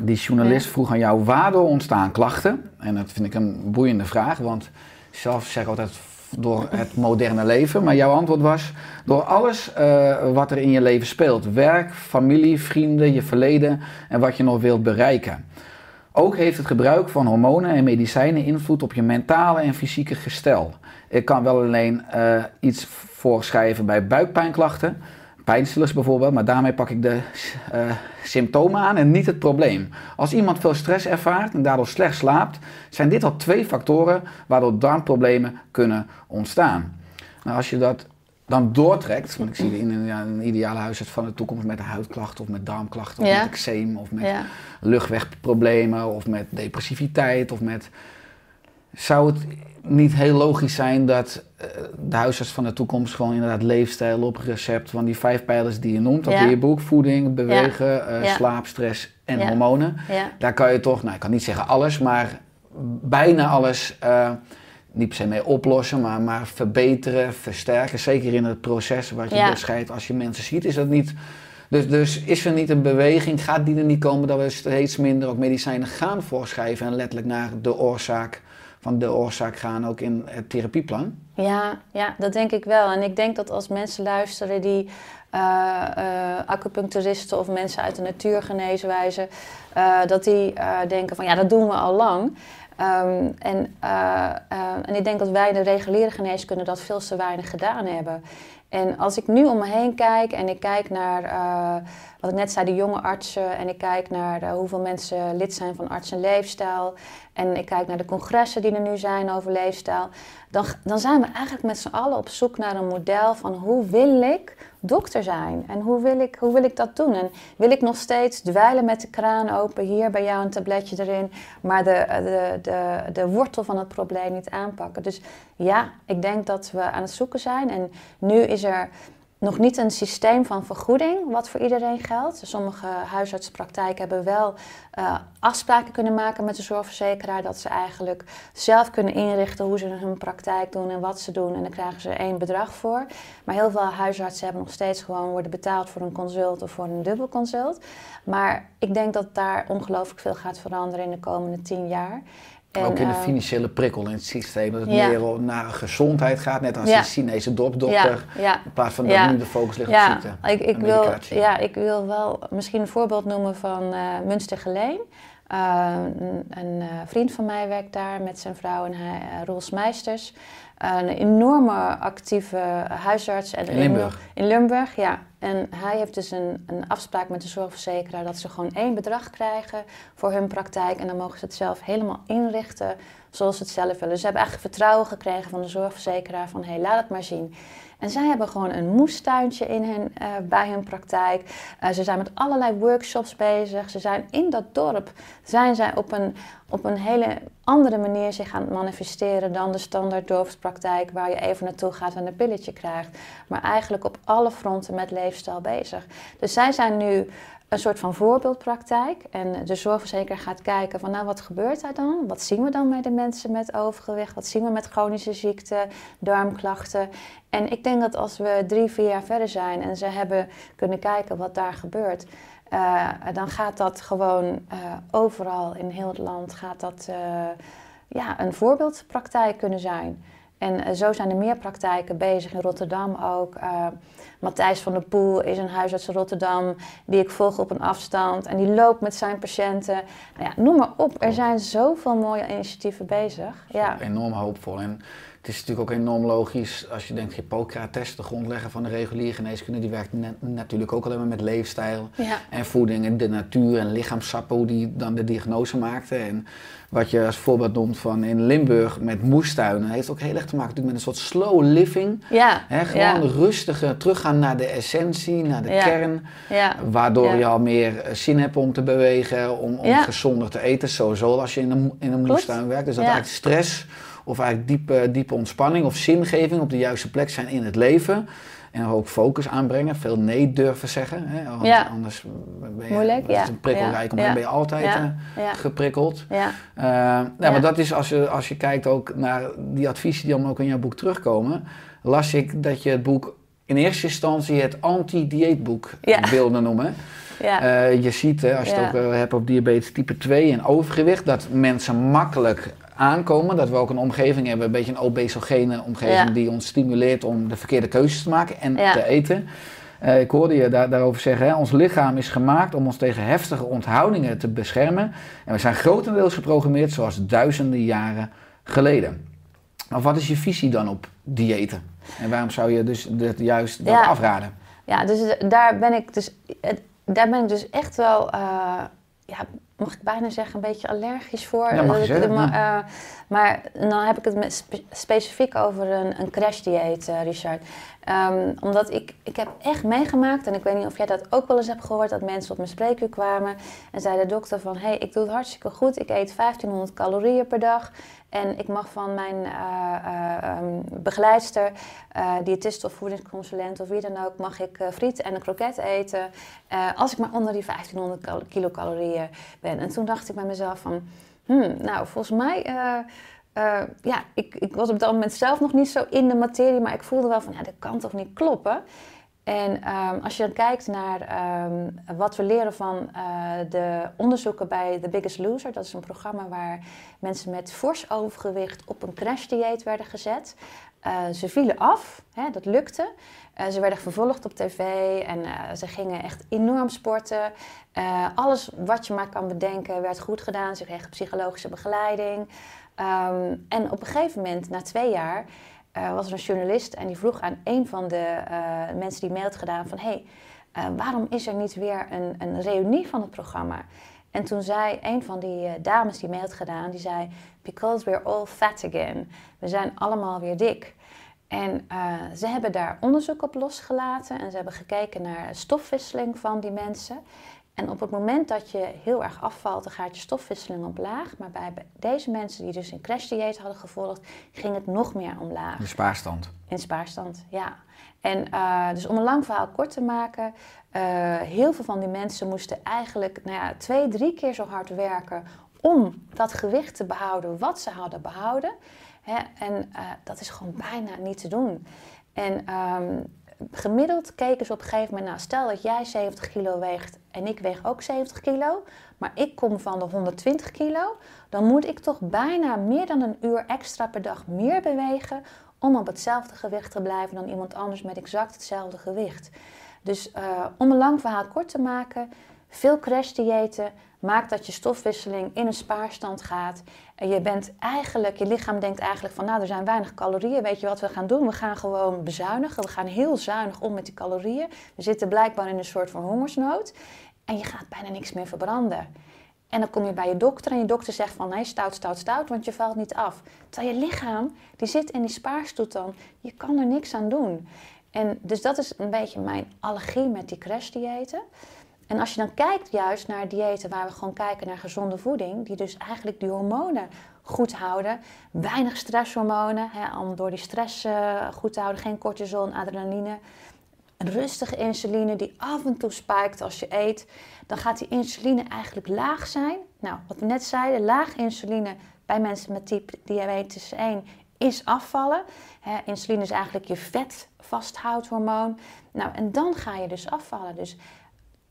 die journalist vroeg aan jou, waardoor ontstaan klachten? En dat vind ik een boeiende vraag, want zelf zeg ik altijd door het moderne leven. Maar jouw antwoord was door alles uh, wat er in je leven speelt. Werk, familie, vrienden, je verleden en wat je nog wilt bereiken. Ook heeft het gebruik van hormonen en medicijnen invloed op je mentale en fysieke gestel. Ik kan wel alleen uh, iets voorschrijven bij buikpijnklachten pijnstillers bijvoorbeeld, maar daarmee pak ik de uh, symptomen aan en niet het probleem. Als iemand veel stress ervaart en daardoor slecht slaapt, zijn dit al twee factoren waardoor darmproblemen kunnen ontstaan. Nou, als je dat dan doortrekt, want ik zie in een, ja, een ideale huisarts van de toekomst met huidklachten of met darmklachten of met eczeem of met luchtwegproblemen of met depressiviteit of met... Zou het niet heel logisch zijn dat uh, de huisarts van de toekomst gewoon inderdaad leefstijl op recept van die vijf pijlers die je noemt, dat ja. in je boek, voeding, bewegen, ja. Uh, slaap, stress en hormonen. Daar kan je toch, nou ik kan niet zeggen alles, maar bijna alles uh, niet per se mee oplossen, maar, maar verbeteren, versterken. Zeker in het proces wat je beschrijft als je mensen ziet, is dat niet... Dus, dus is er niet een beweging, gaat die er niet komen dat we steeds minder ook medicijnen gaan voorschrijven en letterlijk naar de oorzaak van de oorzaak gaan ook in het therapieplan? Ja, ja, dat denk ik wel. En ik denk dat als mensen luisteren die uh, uh, acupuncturisten of mensen uit de natuurgeneeswijze, uh, dat die denken van ja, dat doen we al lang. Um, en, en ik denk dat wij de reguliere geneeskunde dat veel te weinig gedaan hebben. En als ik nu om me heen kijk en ik kijk naar, wat ik net zei, de jonge artsen. En ik kijk naar de, hoeveel mensen lid zijn van arts en leefstijl. En ik kijk naar de congressen die er nu zijn over leefstijl, dan, dan zijn we eigenlijk met z'n allen op zoek naar een model van hoe wil ik dokter zijn? En hoe wil ik, hoe wil ik dat doen? En wil ik nog steeds dweilen met de kraan open, hier bij jou een tabletje erin, maar de, de, de, de wortel van het probleem niet aanpakken? Dus ja, ik denk dat we aan het zoeken zijn. En nu is er nog niet een systeem van vergoeding wat voor iedereen geldt. Sommige huisartspraktijken hebben wel uh, afspraken kunnen maken met de zorgverzekeraar dat ze eigenlijk zelf kunnen inrichten hoe ze hun praktijk doen en wat ze doen. En daar krijgen ze één bedrag voor. Maar heel veel huisartsen hebben nog steeds gewoon worden betaald voor een consult of voor een dubbelconsult. Maar ik denk dat daar ongelooflijk veel gaat veranderen in de komende tien jaar. En, ook in de ehm, financiële prikkel in het systeem. Dat het meer naar gezondheid gaat. Net als ja. de Chinese dopdokter. Ja. In plaats van dat nu de focus ligt op ziekte. Ik, ik wil, ja, ik wil wel misschien een voorbeeld noemen van uh, Münster Geleen. Uh, een, een uh, vriend van mij werkt daar met zijn vrouw en hij, Roels Meisters. Een enorme actieve huisarts. in Limburg? In Limburg, ja. En hij heeft dus een, een afspraak met de zorgverzekeraar dat ze gewoon één bedrag krijgen voor hun praktijk. En dan mogen ze het zelf helemaal inrichten zoals ze het zelf willen. Dus ze hebben eigenlijk vertrouwen gekregen van de zorgverzekeraar van hé, hey, laat het maar zien. En zij hebben gewoon een moestuintje in hun, uh, bij hun praktijk. Uh, ze zijn met allerlei workshops bezig. Ze zijn in dat dorp zijn zij op een, op een hele andere manier zich aan het manifesteren dan de standaard doofspraktijk waar je even naartoe gaat en een pilletje krijgt. Maar eigenlijk op alle fronten met leefstijl bezig. Dus zij zijn nu een soort van voorbeeldpraktijk. En de zorgverzekeraar gaat kijken van nou wat gebeurt daar dan? Wat zien we dan bij de mensen met overgewicht? Wat zien we met chronische ziekten, darmklachten? En ik denk dat als we drie, vier jaar verder zijn en ze hebben kunnen kijken wat daar gebeurt, uh, dan gaat dat gewoon uh, overal in heel het land gaat dat, uh, ja, een voorbeeldpraktijk kunnen zijn. En zo zijn er meer praktijken bezig, in Rotterdam ook. Matthijs van der Poel is een huisarts in Rotterdam, die ik volg op een afstand. En die loopt met zijn patiënten. Nou ja, noem maar op, er zijn zoveel mooie initiatieven bezig. Ja. Enorm hoopvol. En het is natuurlijk ook enorm logisch als je denkt, Hippocrates, de grondlegger van de reguliere geneeskunde, die werkt natuurlijk ook alleen maar met leefstijl en voeding en de natuur en lichaamsappen, hoe die dan de diagnose maakte. En wat je als voorbeeld noemt van in Limburg met moestuinen, heeft ook heel erg te maken met een soort slow living. Ja. Hè, gewoon rustige teruggaan naar de essentie, naar de kern, waardoor je al meer zin hebt om te bewegen, om, om gezonder te eten, sowieso als je in een, in een moestuin werkt. Dus dat eigenlijk stress of eigenlijk diepe, diepe ontspanning of zingeving op de juiste plek zijn in het leven. En ook focus aanbrengen, veel nee durven zeggen. Hè? Anders, ja. anders ben je Moeilijk, ja. een prikkelrijk, ja. ben je altijd uh, geprikkeld. Ja. Uh, nou, maar dat is als je, als je kijkt ook naar die adviezen die dan ook in jouw boek terugkomen, las ik dat je het boek in eerste instantie het anti-dieetboek wilde noemen. Ja. Uh, je ziet, als je het ook hebt op diabetes type 2 en overgewicht, dat mensen makkelijk aankomen. Dat we ook een omgeving hebben, een beetje een obesogene omgeving, die ons stimuleert om de verkeerde keuzes te maken en te eten. Uh, ik hoorde je daar, daarover zeggen, hè, ons lichaam is gemaakt om ons tegen heftige onthoudingen te beschermen. En we zijn grotendeels geprogrammeerd zoals duizenden jaren geleden. Maar wat is je visie dan op diëten? En waarom zou je dus dat juist dat afraden? Ja, dus daar ben ik dus, daar ben ik dus echt wel uh, ja, mag ik bijna zeggen, een beetje allergisch voor. Ja, mag je zeggen, maar, uh, maar dan heb ik het met spe specifiek over een, een crashdieet, uh, Richard. Um, omdat ik, ik heb echt meegemaakt, en ik weet niet of jij dat ook wel eens hebt gehoord, dat mensen op mijn spreekuur kwamen en zeiden de dokter van, hé, hey, ik doe het hartstikke goed, ik eet 1500 calorieën per dag en ik mag van mijn uh, begeleidster, uh, diëtist of voedingsconsulent of wie dan ook, mag ik friet en een kroket eten als ik maar onder die 1500 kilocalorieën ben. En toen dacht ik bij mezelf van, hmm, nou, volgens mij ja, ik, ik, was op dat moment zelf nog niet zo in de materie, maar ik voelde wel van, ja, dat kan toch niet kloppen. En um, als je dan kijkt naar um, wat we leren van uh, de onderzoeken bij The Biggest Loser, dat is een programma waar mensen met fors overgewicht op een crashdieet werden gezet. Uh, ze vielen af, hè, dat lukte. Uh, ze werden vervolgd op tv en ze gingen echt enorm sporten. alles wat je maar kan bedenken werd goed gedaan. Ze kregen psychologische begeleiding. Um, en op een gegeven moment, na twee jaar, uh, was er een journalist en die vroeg aan een van de uh, mensen die mee had gedaan van... hey, uh, waarom is er niet weer een, een reunie van het programma? En toen zei een van die dames die mee had gedaan, die zei... Because we're all fat again. We zijn allemaal weer dik. En ze hebben daar onderzoek op losgelaten en ze hebben gekeken naar stofwisseling van die mensen. En op het moment dat je heel erg afvalt, dan gaat je stofwisseling omlaag. Maar bij deze mensen die dus een crashdieet hadden gevolgd, ging het nog meer omlaag. In spaarstand. In spaarstand, ja. En uh, dus om een lang verhaal kort te maken, uh, heel veel van die mensen moesten eigenlijk nou ja, twee, drie keer zo hard werken om dat gewicht te behouden wat ze hadden behouden. Hè? En uh, dat is gewoon bijna niet te doen. En um, gemiddeld keken ze op een gegeven moment, nou stel dat jij 70 kilo weegt en ik weeg ook 70 kilo, maar ik kom van de 120 kilo, dan moet ik toch bijna meer dan een uur extra per dag meer bewegen om op hetzelfde gewicht te blijven dan iemand anders met exact hetzelfde gewicht. Dus uh, om een lang verhaal kort te maken, veel crashdiëten maakt dat je stofwisseling in een spaarstand gaat. En je bent eigenlijk, je lichaam denkt eigenlijk van nou er zijn weinig calorieën. Weet je wat we gaan doen? We gaan gewoon bezuinigen. We gaan heel zuinig om met die calorieën. We zitten blijkbaar in een soort van hongersnood. En je gaat bijna niks meer verbranden. En dan kom je bij je dokter en je dokter zegt van nee, stout, stout, stout, want je valt niet af. Terwijl je lichaam, die zit in die spaarstoestand, je kan er niks aan doen. En dus dat is een beetje mijn allergie met die crashdiëten. En als je dan kijkt juist naar diëten waar we gewoon kijken naar gezonde voeding, die dus eigenlijk die hormonen goed houden. Weinig stresshormonen, hè, om door die stress eh, goed te houden. Geen cortisol, adrenaline. Rustige insuline die af en toe spijkt als je eet. Dan gaat die insuline eigenlijk laag zijn. Nou, wat we net zeiden, laag insuline bij mensen met type diabetes 1 is afvallen. Insuline is eigenlijk je vet vasthoudhormoon. Nou, en dan ga je dus afvallen. Dus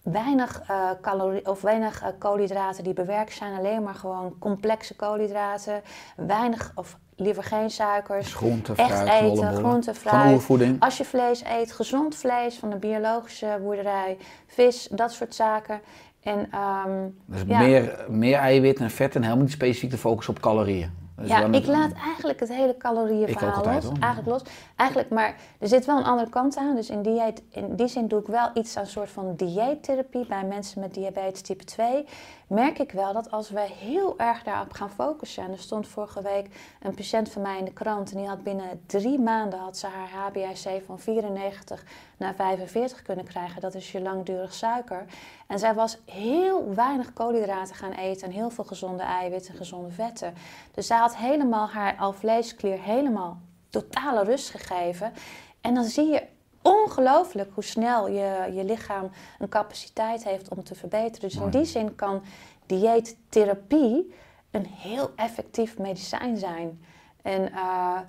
weinig, uh, calorie, of weinig uh, koolhydraten die bewerkt zijn, alleen maar gewoon complexe koolhydraten. Weinig of liever geen suikers. Groente, Echt fruit, eten, rollenbollen. groente, fruit. Als je vlees eet, gezond vlees van de biologische boerderij, vis, dat soort zaken. En ehm, Dus ja. meer, meer eiwit en vet en helemaal niet specifiek de focus op calorieën. Ja, ik laat eigenlijk het hele calorieënverhaal los. Eigenlijk los. Eigenlijk, maar er zit wel een andere kant aan. Dus in, dieet, in die zin doe ik wel iets aan een soort van dieettherapie bij mensen met diabetes type 2. Merk ik wel dat als wij heel erg daarop gaan focussen. En er stond vorige week een patiënt van mij in de krant. En die had binnen drie maanden had ze haar HbA1c van 94 naar 45 kunnen krijgen. Dat is je langdurig suiker. En zij was heel weinig koolhydraten gaan eten. En heel veel gezonde eiwitten en gezonde vetten. Dus zij had helemaal haar alvleesklier helemaal totale rust gegeven. En dan zie je ongelooflijk hoe snel je, je lichaam een capaciteit heeft om te verbeteren. Dus in die zin kan dieettherapie een heel effectief medicijn zijn. En, eh,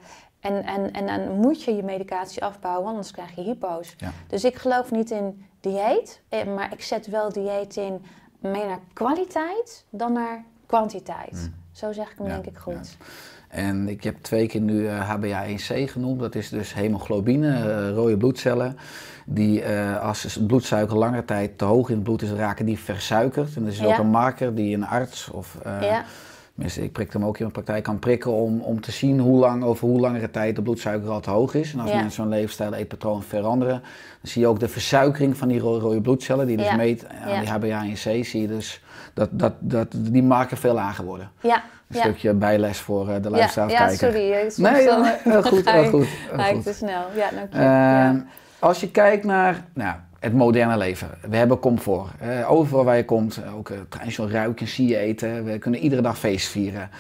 en, en, en dan moet je je medicatie afbouwen, anders krijg je hypo's. Ja. Dus ik geloof niet in dieet, eh, maar ik zet wel dieet in meer naar kwaliteit dan naar kwantiteit. Zo zeg ik hem Ja, denk ik goed. En ik heb twee keer nu eh, HbA1c genoemd. Dat is dus hemoglobine, eh, rode bloedcellen. Die eh, als het bloedsuiker langere tijd te hoog in het bloed is, raken die versuikerd. En dat is Ja. ook een marker die een arts of... eh, Ja. tenminste, ik prik hem ook in mijn praktijk, kan prikken om, om te zien hoe lang, over hoe langere tijd de bloedsuiker al te hoog is. En als Ja. mensen zo'n leefstijl, eetpatroon veranderen, dan zie je ook de versuikering van die ro- rode bloedcellen, die dus Ja. meet aan Ja. die HbA1c, zie je dus dat, dat, dat die marker veel lager worden. Ja, Een stukje bijles voor eh, de Ja, luisteraarskijker. ja, sorry. eh, soms Nee, dan nee, heel goed, heel goed, Ga ik te snel. Ja, dank je. Ehm, ja. Als je kijkt naar nou, het moderne leven, we hebben comfort. Eh, overal waar je komt, ook uh, traditioneel ruiken, zie je eten. We kunnen iedere dag feest vieren.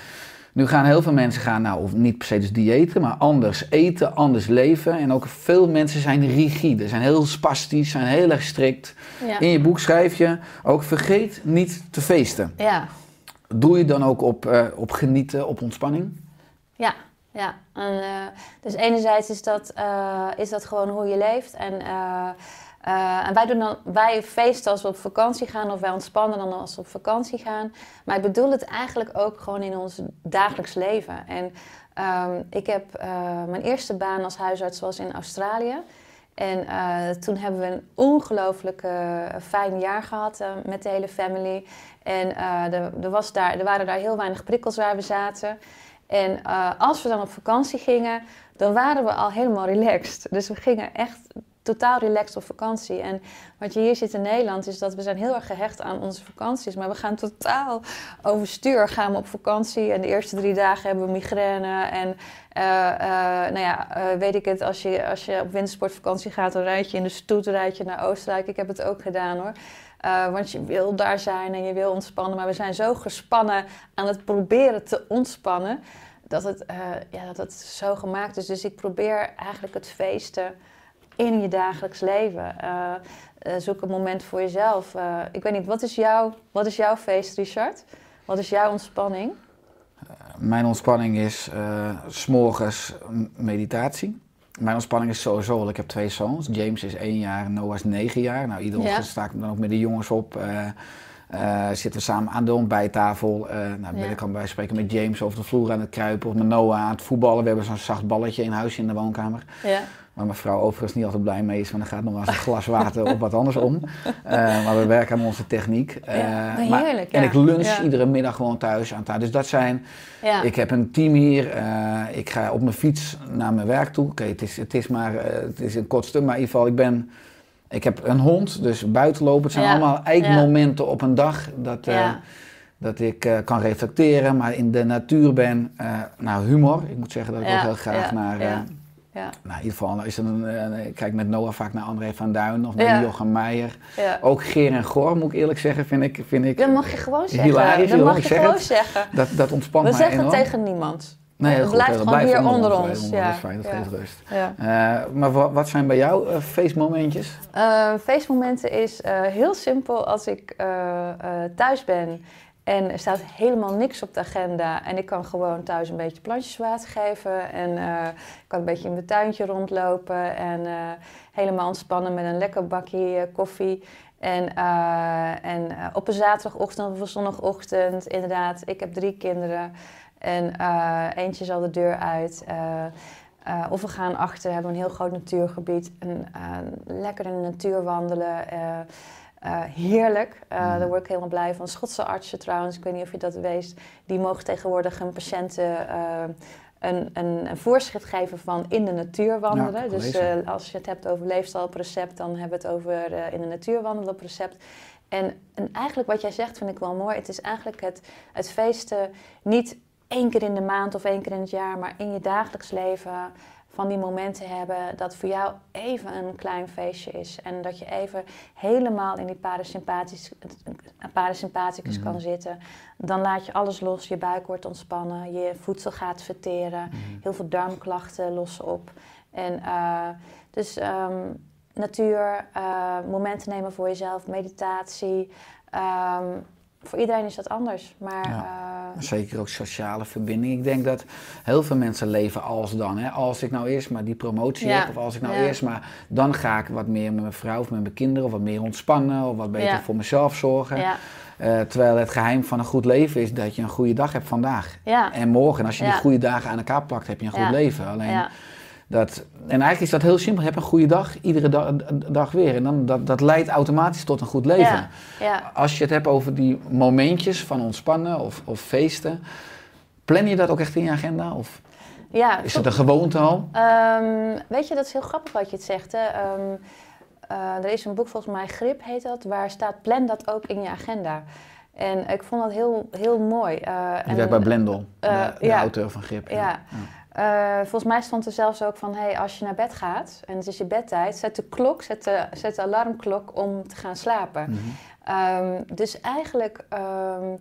Nu gaan heel veel mensen gaan, nou, of niet per se dus diëten, maar anders eten, anders leven. En ook veel mensen zijn rigide, zijn heel spastisch, zijn heel erg strikt. Ja. In je boek schrijf je ook, vergeet niet te feesten. ja. Doe je dan ook op, eh, op genieten, op ontspanning? Ja, ja. Eh, dus enerzijds is dat, eh, is dat gewoon hoe je leeft. En, en wij, doen dan, wij feesten als we op vakantie gaan of wij ontspannen dan als we op vakantie gaan. Maar ik bedoel het eigenlijk ook gewoon in ons dagelijks leven. En ehm, ik heb mijn eerste baan als huisarts was in Australië. En eh, toen hebben we een ongelooflijk eh, fijn jaar gehad eh, met de hele family. En er, er, was daar, er waren daar heel weinig prikkels waar we zaten. En als we dan op vakantie gingen, dan waren we al helemaal relaxed. Dus we gingen echt totaal relaxed op vakantie. En wat je hier ziet in Nederland is dat we zijn heel erg gehecht aan onze vakanties. Maar we gaan totaal overstuur gaan we op vakantie. En de eerste drie dagen hebben we migraine. En eh, eh, nou ja, eh, weet ik het, als je, als je op wintersportvakantie gaat, dan rijd je in de stoet rijd je naar Oostenrijk. Ik heb het ook gedaan hoor. Want je wil daar zijn en je wil ontspannen. Maar we zijn zo gespannen aan het proberen te ontspannen. Dat het, ja, dat het zo gemaakt is. Dus ik probeer eigenlijk het feesten in je dagelijks leven. Uh, zoek een moment voor jezelf. ik weet niet, wat is, jouw, wat is jouw feest, Richard? Wat is jouw ontspanning? mijn ontspanning is uh, s'morgens meditatie. Mijn ontspanning is sowieso, want ik heb twee zoons. James is één jaar en Noah is negen jaar. Nou, iedere ochtend ja. sta ik dan ook met de jongens op. Uh, zitten we samen aan de ontbijttafel. Uh, nou, ben ja. ik bij spreken met James over de vloer aan het kruipen. Of met Noah aan het voetballen. We hebben zo'n zacht balletje in huis in de woonkamer. Ja. Waar mijn vrouw overigens niet altijd blij mee is. Want dan gaat nog wel eens een glas water op wat anders om. Uh, maar we werken aan onze techniek. Ja, heerlijk, maar, ja. En ik lunch iedere middag gewoon thuis aan tafel. Dus dat zijn... Ik heb een team hier. Uh, ik ga op mijn fiets naar mijn werk toe. Oké, okay, het, is, het, is maar, uh, het is een kort stuk. Maar in ieder geval, ik ben... Ik heb een hond, dus buitenlopen. Het zijn allemaal eikmomenten op een dag dat, uh, dat ik uh, kan reflecteren, maar in de natuur ben. Uh, nou, humor. Ik moet zeggen dat ik ook heel graag naar, ja, Nou, in ieder geval is een, eh, ik kijk met Noah vaak naar André van Duin of naar Ja. Jochem Meijer. ja. Ook Geer en Goor, moet ik eerlijk zeggen, vind ik, vind ik Dat mag je gewoon zeggen. Dat mag je zeg gewoon het. zeggen. dat, dat ontspant We mij zeggen enorm. het tegen niemand. Nee, het goed, blijft gewoon hier onder blijft ons. Ja. Dat is fijn, dat Ja. geeft rust. Ja. Eh, maar wa- wat zijn bij jou eh, feestmomentjes? Eh, feestmomenten is heel simpel als ik thuis ben en er staat helemaal niks op de agenda en ik kan gewoon thuis een beetje plantjes water geven en eh, ik kan een beetje in mijn tuintje rondlopen en eh, helemaal ontspannen met een lekker bakje eh, koffie. En, eh, en eh, op een zaterdagochtend of een zondagochtend, inderdaad, ik heb drie kinderen en eh, eentje is al de deur uit. eh, eh, of we gaan achter, hebben een heel groot natuurgebied. En, eh, lekker in de natuur wandelen. eh, eh, heerlijk. Eh, Mhm. Daar word ik helemaal blij van. Schotse artsen trouwens, ik weet niet of je dat weet. Die mogen tegenwoordig hun patiënten eh, een, een, een voorschrift geven van in de natuur wandelen. Ja, dus als je het hebt over leefstijl op recept, dan hebben we het over in de natuur wandelen op recept. En, en eigenlijk wat jij zegt vind ik wel mooi. Het is eigenlijk het, het feesten niet één keer in de maand of één keer in het jaar, maar in je dagelijks leven van die momenten hebben dat voor jou even een klein feestje is. En dat je even helemaal in die parasympathicus Mhm. kan zitten. Dan laat je alles los, je buik wordt ontspannen, je voedsel gaat verteren, Mhm. heel veel darmklachten lossen op. En uh, dus um, natuur, uh, momenten nemen voor jezelf, meditatie. Um, voor iedereen is dat anders. Maar, Ja. uh, Zeker ook sociale verbinding. Ik denk dat heel veel mensen leven als dan. Hè. Als ik nou eerst maar die promotie Ja. heb, of als ik nou Ja. eerst maar... Dan ga ik wat meer met mijn vrouw of met mijn kinderen, of wat meer ontspannen, of wat beter voor mezelf zorgen. Eh, terwijl het geheim van een goed leven is dat je een goede dag hebt vandaag. En morgen, en als je die goede dagen aan elkaar plakt, heb je een goed leven. Alleen dat, en eigenlijk is dat heel simpel. Heb een goede dag, iedere da- dag weer. En dan, dat, dat leidt automatisch tot een goed leven. ja, ja. Als je het hebt over die momentjes van ontspannen of, of feesten, plan je dat ook echt in je agenda? Of ja. is het een gewoonte al? Ehm, weet je, dat is heel grappig wat je het zegt. Hè? Ehm, eh, er is een boek, volgens mij Grip heet dat, waar staat plan dat ook in je agenda. En ik vond dat heel, heel mooi. Je en- werkt bij Blendel, eh, de, de ja. auteur van Grip. Ja. Eh, volgens mij stond er zelfs ook van, hey, als je naar bed gaat en het is je bedtijd, zet de klok, zet de, zet de alarmklok om te gaan slapen. Mhm. Ehm, dus eigenlijk, ehm,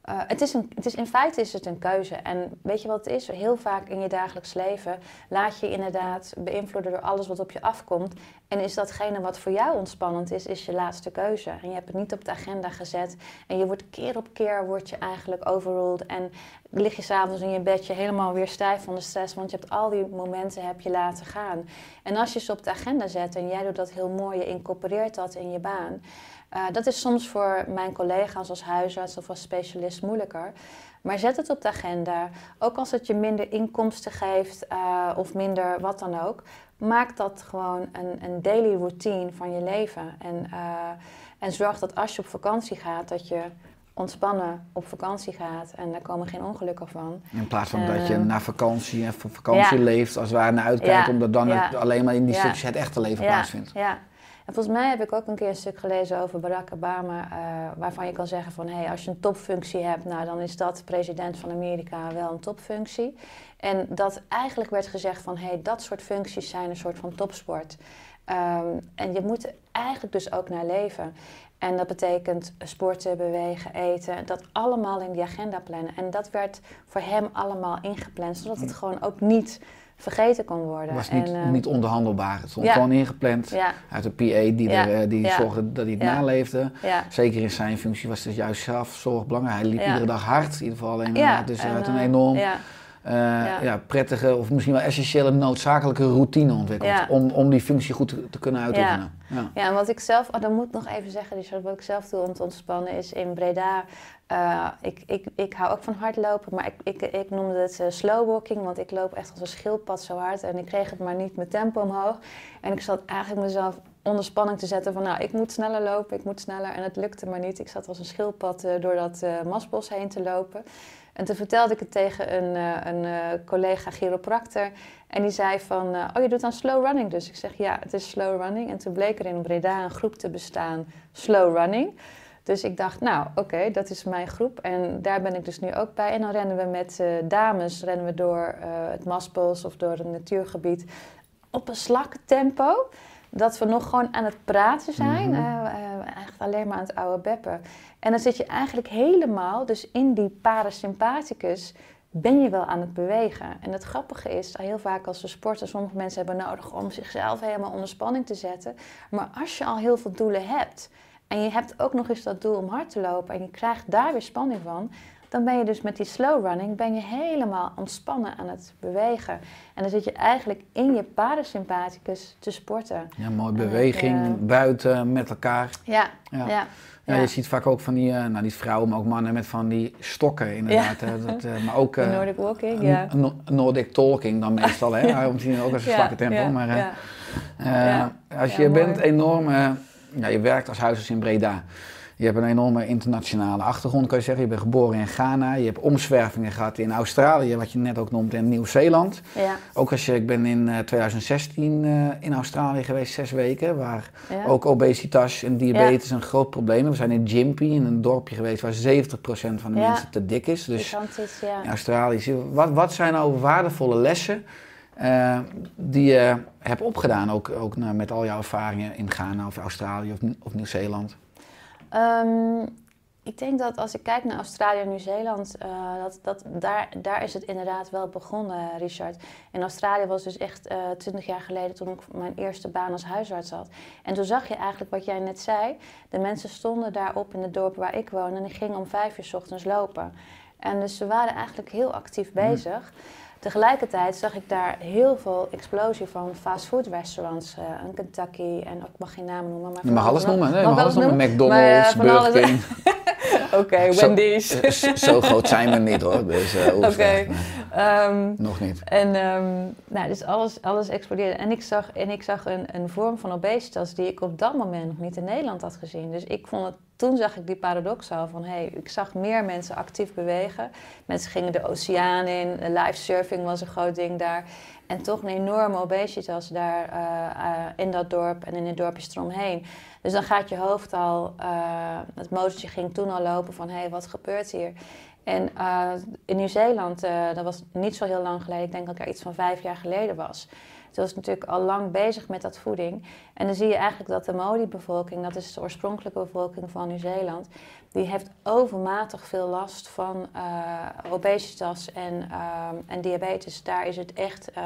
eh, het is het is, in feite is het een keuze. En weet je wat het is? Heel vaak in je dagelijks leven laat je je inderdaad beïnvloeden door alles wat op je afkomt. En is datgene wat voor jou ontspannend is, is je laatste keuze. En je hebt het niet op de agenda gezet. En je wordt keer op keer word je eigenlijk overruled. En lig je s'avonds in je bedje helemaal weer stijf van de stress. Want je hebt al die momenten heb je laten gaan. En als je ze op de agenda zet en jij doet dat heel mooi, je incorporeert dat in je baan. Uh, dat is soms voor mijn collega's als huisarts of als specialist moeilijker. Maar zet het op de agenda. Ook als het je minder inkomsten geeft uh, of minder wat dan ook. Maak dat gewoon een, een daily routine van je leven. En, uh, en zorg dat als je op vakantie gaat, dat je ontspannen op vakantie gaat. En daar komen geen ongelukken van. In plaats van dat je na vakantie en vakantie ja. leeft, als het ware naar uitkijkt, Ja. omdat dan Ja. het alleen maar in die stukjes het echte leven Ja, plaatsvindt. ja. En volgens mij heb ik ook een keer een stuk gelezen over Barack Obama, uh, waarvan je kan zeggen van, hé, hey, als je een topfunctie hebt, nou dan is dat president van Amerika wel een topfunctie. En dat eigenlijk werd gezegd van, hé, hey, dat soort functies zijn een soort van topsport. Um, en je moet er eigenlijk dus ook naar leven. En dat betekent sporten, bewegen, eten, dat allemaal in die agenda plannen. En dat werd voor hem allemaal ingepland, zodat het gewoon ook niet vergeten kon worden. Het was niet, en, uh, niet onderhandelbaar. Het stond ja. gewoon ingepland ja, uit de PA die, Ja. er, eh, die zorgde dat hij het naleefde. Zeker in zijn functie was het juist zelfzorg belangrijk. Hij liep iedere dag hard, in ieder geval. En, ja. dus en, hij had een uh, Ja, eh, ja. prettige of misschien wel essentiële noodzakelijke routine ontwikkeld. Ja. Om, om die functie goed te, te kunnen uitoefenen. Ja. ja, en wat ik zelf, oh, dat moet ik nog even zeggen, Richard, wat ik zelf doe om te ontspannen is in Breda. Uh, ik, ik, ik hou ook van hardlopen, maar ik, ik, ik noemde het uh, slow walking, want ik loop echt als een schildpad zo hard. En ik kreeg het maar niet mijn tempo omhoog. En ik zat eigenlijk mezelf onder spanning te zetten van, nou, ik moet sneller lopen, ik moet sneller. En het lukte maar niet. Ik zat als een schildpad uh, door dat masbos heen te lopen. En toen vertelde ik het tegen een, een collega chiropractor. En die zei van, oh je doet dan slow running dus? Ik zeg, ja, het is slow running. En toen bleek er in Breda een groep te bestaan, slow running. Dus ik dacht, nou oké, dat is mijn groep. En daar ben ik dus nu ook bij. En dan rennen we met eh, dames rennen we door eh, het Maspels of door een natuurgebied op een tempo. Dat we nog gewoon aan het praten zijn. Eh, eh, echt alleen maar aan het oude beppen. En dan zit je eigenlijk helemaal, dus in die parasympathicus ben je wel aan het bewegen. En het grappige is, heel vaak als we sporten, sommige mensen hebben nodig om zichzelf helemaal onder spanning te zetten. Maar als je al heel veel doelen hebt en je hebt ook nog eens dat doel om hard te lopen en je krijgt daar weer spanning van, dan ben je dus met die slow running ben je helemaal ontspannen aan het bewegen. En dan zit je eigenlijk in je parasympathicus te sporten. Ja, mooi En, beweging, buiten, met elkaar. Ja, Ja. ja. Je ziet vaak ook van die, eh, nou niet vrouwen, maar ook mannen met van die stokken inderdaad. hè, Dat, eh, maar ook eh, Nordic walking, ja. Nordic talking dan meestal, hè. Ja. Misschien ook als een slakke tempo, maar als je bent enorm, ja, je werkt als huisarts in Breda. Je hebt een enorme internationale achtergrond, kan je zeggen. Je bent geboren in Ghana, je hebt omzwervingen gehad in Australië, wat je net ook noemt, en Nieuw-Zeeland. Ja, Ook als je, ik ben in eh, 2016 eh, in Australië geweest, zes weken, waar ja. ook obesitas en diabetes een groot probleem is. We zijn in Gympie, in een dorpje geweest waar 70% van de mensen te dik is. Dus in Australië, wat, wat zijn nou waardevolle lessen eh, die je hebt opgedaan, ook, ook nou, met al jouw ervaringen in Ghana of Australië of Nieuw-Zeeland? Ehm, ik denk dat als ik kijk naar Australië en Nieuw-Zeeland, eh, dat, dat, daar, daar is het inderdaad wel begonnen, Richard. In Australië was dus echt twintig jaar geleden toen ik mijn eerste baan als huisarts had. En toen zag je eigenlijk wat jij net zei. De mensen stonden daarop in het dorp waar ik woon en die gingen om vijf uur 's ochtends lopen. En dus ze waren eigenlijk heel actief bezig. Tegelijkertijd zag ik daar heel veel explosie van fastfood restaurants. eh een Kentucky en ik mag geen namen noemen. Maar Je mag alles noemen, nee, je Mag mag alles noemen. Maar, McDonald's, eh, Burger King. Oké, Wendy's. Eh, Zo groot zijn we niet hoor, dus eh, hoeft Oké. Ehm, nog niet. en ehm, nou, dus alles, alles explodeerde. En ik zag, en ik zag een, een vorm van obesitas die ik op dat moment nog niet in Nederland had gezien. Dus ik vond het, toen zag ik die paradox al van, hé, hey, ik zag meer mensen actief bewegen. Mensen gingen de oceaan in, live surfing was een groot ding daar. En toch een enorme obesitas daar eh, eh, in dat dorp en in de dorpjes eromheen. Dus dan gaat je hoofd al, eh, het motortje ging toen al lopen van, hé, hey, wat gebeurt hier? En in Nieuw-Zeeland, dat was niet zo heel lang geleden, ik denk dat ik iets van vijf jaar geleden was. Toen was natuurlijk al lang bezig met dat voeding. En dan zie je eigenlijk dat de Maori-bevolking, dat is de oorspronkelijke bevolking van Nieuw-Zeeland, die heeft overmatig veel last van eh, obesitas en, ehm, en diabetes. Daar is het echt, eh,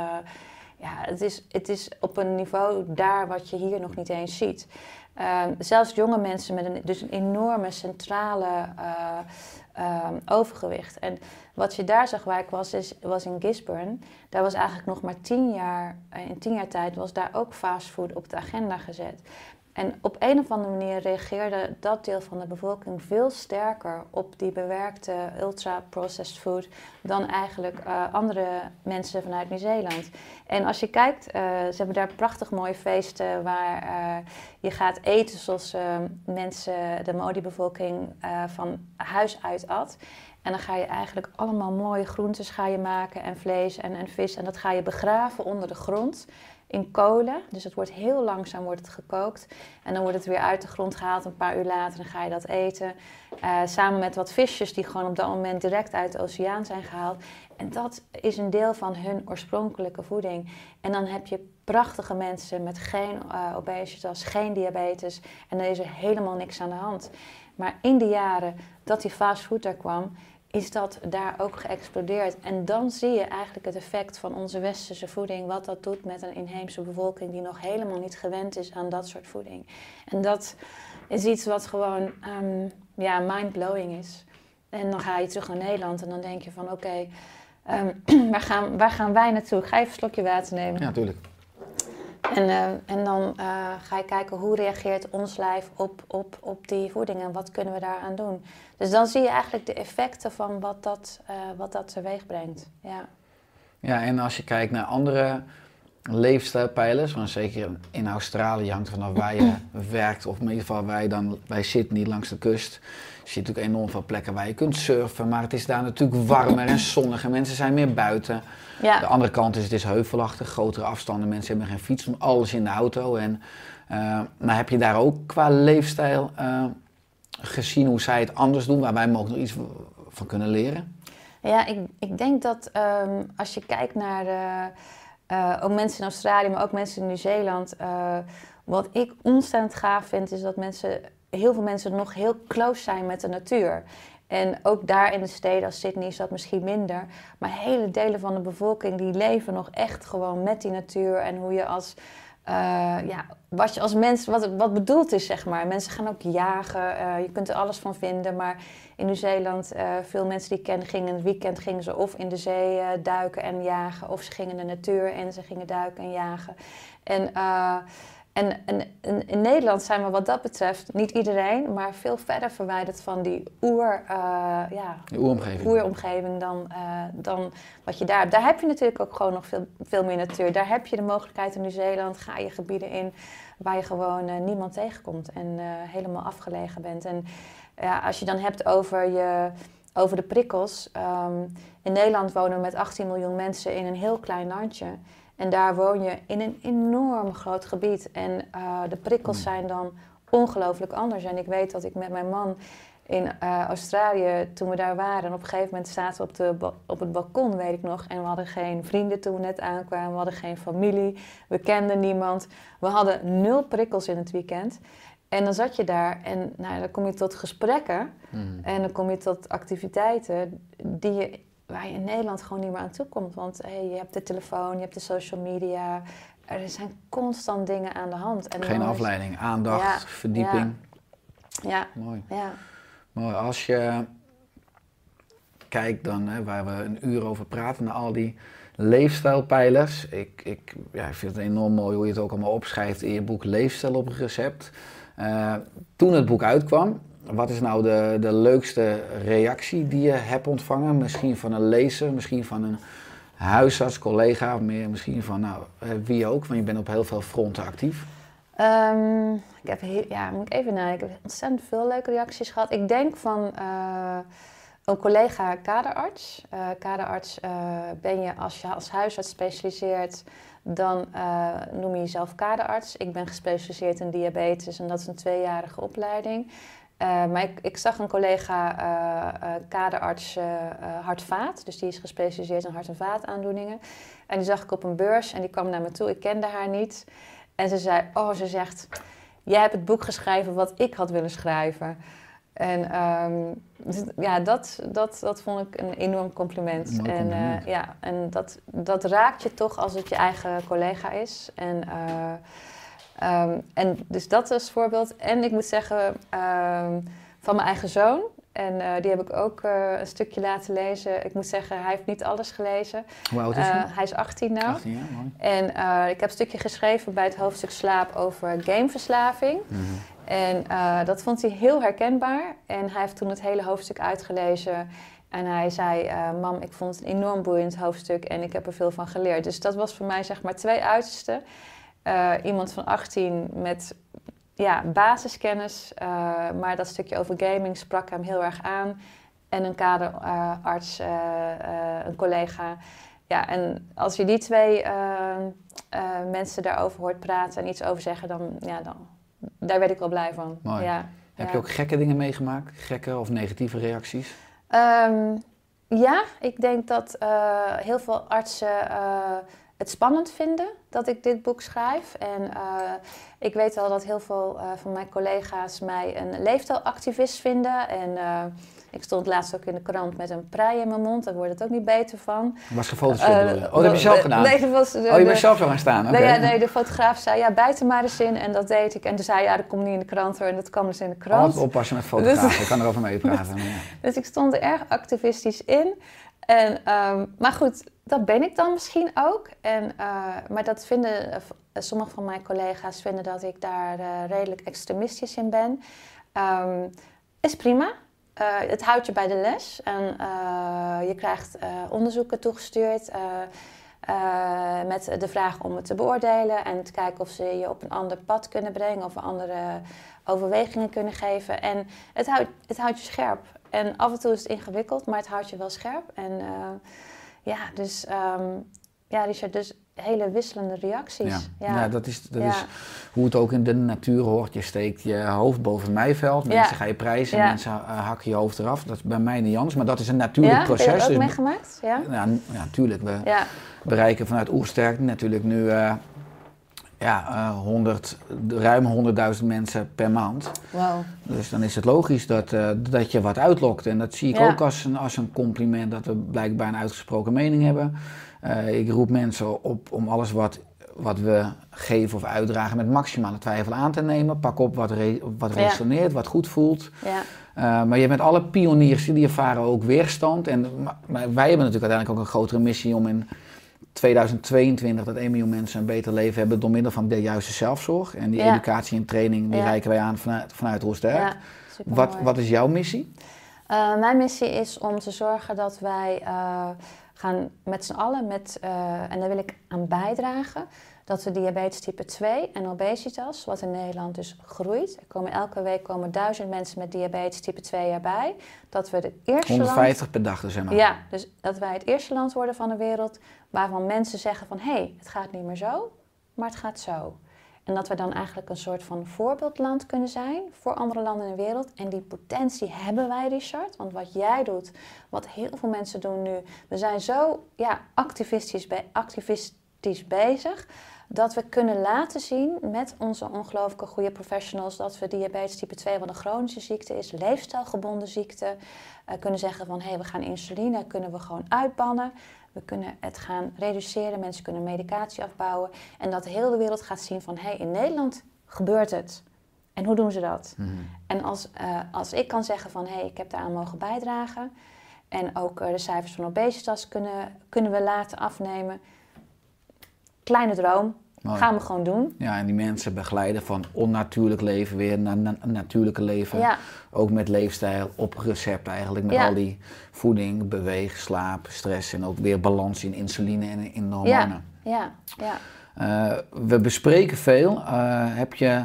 ja, het is, het is op een niveau daar wat je hier nog niet eens ziet. Ehm, zelfs jonge mensen met een, dus een enorme centrale eh, ehm, overgewicht. En wat je daar zag waar ik was, is, was in Gisborne. Daar was eigenlijk nog maar tien jaar, eh, in tien jaar tijd was daar ook fastfood op de agenda gezet. En op een of andere manier reageerde dat deel van de bevolking veel sterker op die bewerkte ultra-processed food dan eigenlijk eh, andere mensen vanuit Nieuw-Zeeland. En als je kijkt, eh, ze hebben daar prachtig mooie feesten waar je gaat eten zoals mensen, de Modi-bevolking, van huis uit at. En dan ga je eigenlijk allemaal mooie groentes ga je maken en vlees en, en vis. En dat ga je begraven onder de grond in kolen. Dus het wordt heel langzaam wordt het gekookt. En dan wordt het weer uit de grond gehaald. Een paar uur later dan ga je dat eten. Eh, samen met wat visjes die gewoon op dat moment direct uit de oceaan zijn gehaald. En dat is een deel van hun oorspronkelijke voeding. En dan heb je prachtige mensen met geen eh, obesitas, geen diabetes. En dan is er helemaal niks aan de hand. Maar in de jaren dat die fastfood daar kwam, is dat daar ook geëxplodeerd. En dan zie je eigenlijk het effect van onze westerse voeding, wat dat doet met een inheemse bevolking die nog helemaal niet gewend is aan dat soort voeding. En dat is iets wat gewoon ehm, ja, mind-blowing is. En dan ga je terug naar Nederland en dan denk je van oké, ehm, waar, gaan, waar gaan wij naartoe? Ga even een slokje water nemen. Ja, natuurlijk. En, eh, en dan eh, ga je kijken hoe reageert ons lijf op, op, op die voeding en wat kunnen we daaraan doen. Dus dan zie je eigenlijk de effecten van wat dat, eh, wat dat teweeg brengt. Ja. Ja, en als je kijkt naar andere leefstijlpijlers, want zeker in Australië hangt vanaf waar je werkt, of in ieder geval wij dan bij Sydney langs de kust. Je ziet natuurlijk enorm veel plekken waar je kunt surfen, maar het is daar natuurlijk warmer en zonnig en mensen zijn meer buiten. De Ja. andere kant is het is heuvelachtig, grotere afstanden, mensen hebben geen fiets, alles in de auto. En, eh, maar heb je daar ook qua leefstijl eh, gezien hoe zij het anders doen, waar wij ook nog iets van kunnen leren? Ja, ik, ik denk dat ehm, als je kijkt naar eh, ook mensen in Australië, maar ook mensen in Nieuw-Zeeland. wat ik ontzettend gaaf vind, is dat mensen, heel veel mensen nog heel close zijn met de natuur. En ook daar in de steden als Sydney is dat misschien minder. Maar hele delen van de bevolking die leven nog echt gewoon met die natuur. En hoe je als, eh, ja, wat je als mens, wat, wat bedoeld is zeg maar. Mensen gaan ook jagen, eh, je kunt er alles van vinden. Maar in Nieuw-Zeeland, eh, veel mensen die ik ken, gingen in het weekend gingen ze of in de zee duiken en jagen. Of ze gingen de natuur en ze gingen duiken en jagen. En, en, en, en in Nederland zijn we wat dat betreft, niet iedereen, maar veel verder verwijderd van die oer, eh, ja, oeromgeving. oeromgeving dan, eh, dan wat je daar hebt. Daar heb je natuurlijk ook gewoon nog veel, veel meer natuur. Daar heb je de mogelijkheid in Nieuw-Zeeland, ga je gebieden in waar je gewoon eh, niemand tegenkomt en helemaal afgelegen bent. En ja, als je dan hebt over, je, over de prikkels. ehm, in Nederland wonen we met 18 miljoen mensen in een heel klein landje. En daar woon je in een enorm groot gebied. En eh, de prikkels zijn dan ongelooflijk anders. En ik weet dat ik met mijn man in eh, Australië, toen we daar waren, en op een gegeven moment zaten we op, de, op het balkon, weet ik nog. En we hadden geen vrienden toen we net aankwamen, we hadden geen familie, we kenden niemand. We hadden nul prikkels in het weekend. En dan zat je daar en nou, dan kom je tot gesprekken Mhm. en dan kom je tot activiteiten die je, waar je in Nederland gewoon niet meer aan toe komt. Want hey, je hebt de telefoon, je hebt de social media. Er zijn constant dingen aan de hand. En Geen afleiding, aandacht, Ja, verdieping. Ja, Mooi. ja. Mooi. Als je kijkt dan, hè, waar we een uur over praten, naar al die leefstijlpijlers. Ik, ik, ja, ik vind het enorm mooi hoe je het ook allemaal opschrijft in je boek Leefstijl op een recept. Eh, toen het boek uitkwam, wat is nou de, de leukste reactie die je hebt ontvangen? Misschien van een lezer, misschien van een huisarts, collega, meer misschien van nou, eh, wie ook, want je bent op heel veel fronten actief. Ehm, ik heb ja, moet ik even nadenken. Ik heb ontzettend veel leuke reacties gehad. Ik denk van eh, een collega kaderarts. Eh, kaderarts ben je als je als huisarts specialiseert, dan noem je jezelf kaderarts. Ik ben gespecialiseerd in diabetes en dat is een tweejarige opleiding. Eh, maar ik, ik zag een collega eh, eh, kaderarts hart-vaat, dus die is gespecialiseerd in hart- en vaataandoeningen. En die zag ik op een beurs en die kwam naar me toe. Ik kende haar niet. En ze zei, oh, ze zegt, jij hebt het boek geschreven wat ik had willen schrijven. En ehm, dus, ja, dat, dat, dat vond ik een enorm compliment. En, compliment. ja, en dat, dat raakt je toch als het je eigen collega is. En, eh, ehm, en dus dat als voorbeeld. En ik moet zeggen, ehm, van mijn eigen zoon. En eh, die heb ik ook eh, een stukje laten lezen. Ik moet zeggen, hij heeft niet alles gelezen. Hoe oud is Eh, hij? hij is 18 nu. 18 jaar, mooi. En ik heb een stukje geschreven bij het hoofdstuk slaap over gameverslaving. Mhm. En dat vond hij heel herkenbaar. En hij heeft toen het hele hoofdstuk uitgelezen. En hij zei, mam, ik vond het een enorm boeiend hoofdstuk en ik heb er veel van geleerd. Dus dat was voor mij zeg maar twee uitersten. Eh, iemand van 18 met ja, basiskennis, eh, maar dat stukje over gaming sprak hem heel erg aan. En een kaderarts, eh, een collega. Ja, en als je die twee eh, eh, mensen daarover hoort praten en iets over zeggen, dan, ja, dan daar werd ik wel blij van. Mooi. Ja, Heb ja. je ook gekke dingen meegemaakt? Gekke of negatieve reacties? Ehm, ja, ik denk dat heel veel artsen het spannend vinden dat ik dit boek schrijf. En eh, ik weet wel dat heel veel eh, van mijn collega's mij een leefstijlactivist vinden. En eh, ik stond laatst ook in de krant met een prei in mijn mond. Daar wordt het ook niet beter van. Was gefotoshopt? Oh, dat heb je zelf gedaan? Nee, dat was de, oh, je bent zelf zo gaan staan? Oké. Nee, nee, de fotograaf zei, ja, bijt er maar eens in. En dat deed ik. En toen zei ja, dat komt niet in de krant hoor. En dat kwam dus in de krant. Altijd oppassen met fotografen. Ik kan erover meepraten. ja. Dus ik stond er erg activistisch in. En, ehm, maar goed, dat ben ik dan misschien ook. En, eh, maar dat vinden, eh, sommige van mijn collega's vinden dat ik daar eh, redelijk extremistisch in ben. Ehm, is prima. Het houdt je bij de les. En je krijgt onderzoeken toegestuurd. met de vraag om het te beoordelen en te kijken of ze je op een ander pad kunnen brengen of andere overwegingen kunnen geven. En het houdt, het houdt je scherp. En af en toe is het ingewikkeld, maar het houdt je wel scherp. En ja, dus, ehm, ja, Richard, dus hele wisselende reacties. Ja, ja. dat, is, dat Ja. is hoe het ook in de natuur hoort. Je steekt je hoofd boven het maaiveld, mensen ga je prijzen, mensen uh, hakken je hoofd eraf. Dat is bij mij niet anders, maar dat is een natuurlijk proces. Heb je dat ook Dus- meegemaakt? Ja? ja, n- ja, tuurlijk. We bereiken vanuit Oersterk natuurlijk nu eh, ja, eh, 100, ruim 100.000 mensen per maand. Wow. Dus dan is het logisch dat, eh, dat je wat uitlokt. En dat zie ik Ja. ook als een, als een compliment dat we blijkbaar een uitgesproken mening hebben. Eh, ik roep mensen op om alles wat, wat we geven of uitdragen met maximale twijfel aan te nemen. Pak op wat, re- wat Ja. resoneert, wat goed voelt. Ja. Eh, maar je bent alle pioniers die ervaren ook weerstand. En, maar, maar wij hebben natuurlijk uiteindelijk ook een grotere missie om in 2022 dat 1 miljoen mensen een beter leven hebben door middel van de juiste zelfzorg. En die Ja. educatie en training die Ja. reiken wij aan vanuit, vanuit. Wat, wat is jouw missie? Eh, mijn missie is om te zorgen dat wij eh, gaan met z'n allen, met, eh, en daar wil ik aan bijdragen, dat we diabetes type 2 en obesitas, wat in Nederland dus groeit. Er komen elke week komen duizend mensen met diabetes type 2 erbij. Dat we het eerste 150 per dag dus land... Ja, dus dat wij het eerste land worden van de wereld waarvan mensen zeggen van... hé, hey, het gaat niet meer zo, maar het gaat zo. En dat we dan eigenlijk een soort van voorbeeldland kunnen zijn voor andere landen in de wereld. En die potentie hebben wij, Richard. Want wat jij doet, wat heel veel mensen doen nu, we zijn zo ja, activistisch, activistisch bezig. Dat we kunnen laten zien met onze ongelooflijke goede professionals dat we diabetes type 2, wat een chronische ziekte is, leefstijlgebonden ziekte, eh, kunnen zeggen van hé, hey, we gaan insuline, kunnen we gewoon uitbannen. We kunnen het gaan reduceren, mensen kunnen medicatie afbouwen. En dat heel de wereld gaat zien van hé, hey, in Nederland gebeurt het. En hoe doen ze dat? Mhm. En als, eh, als ik kan zeggen van hé, hey, ik heb daaraan mogen bijdragen. En ook eh, de cijfers van obesitas kunnen, kunnen we laten afnemen. Kleine droom, Mooi. gaan we gewoon doen. Ja, en die mensen begeleiden van onnatuurlijk leven weer naar na- natuurlijke leven. Ja, Ook met leefstijl, op recept eigenlijk. Met Ja. al die voeding, beweeg, slaap, stress en ook weer balans in insuline en in de ja, hormonen. ja, ja. Eh, we bespreken veel. Eh, heb je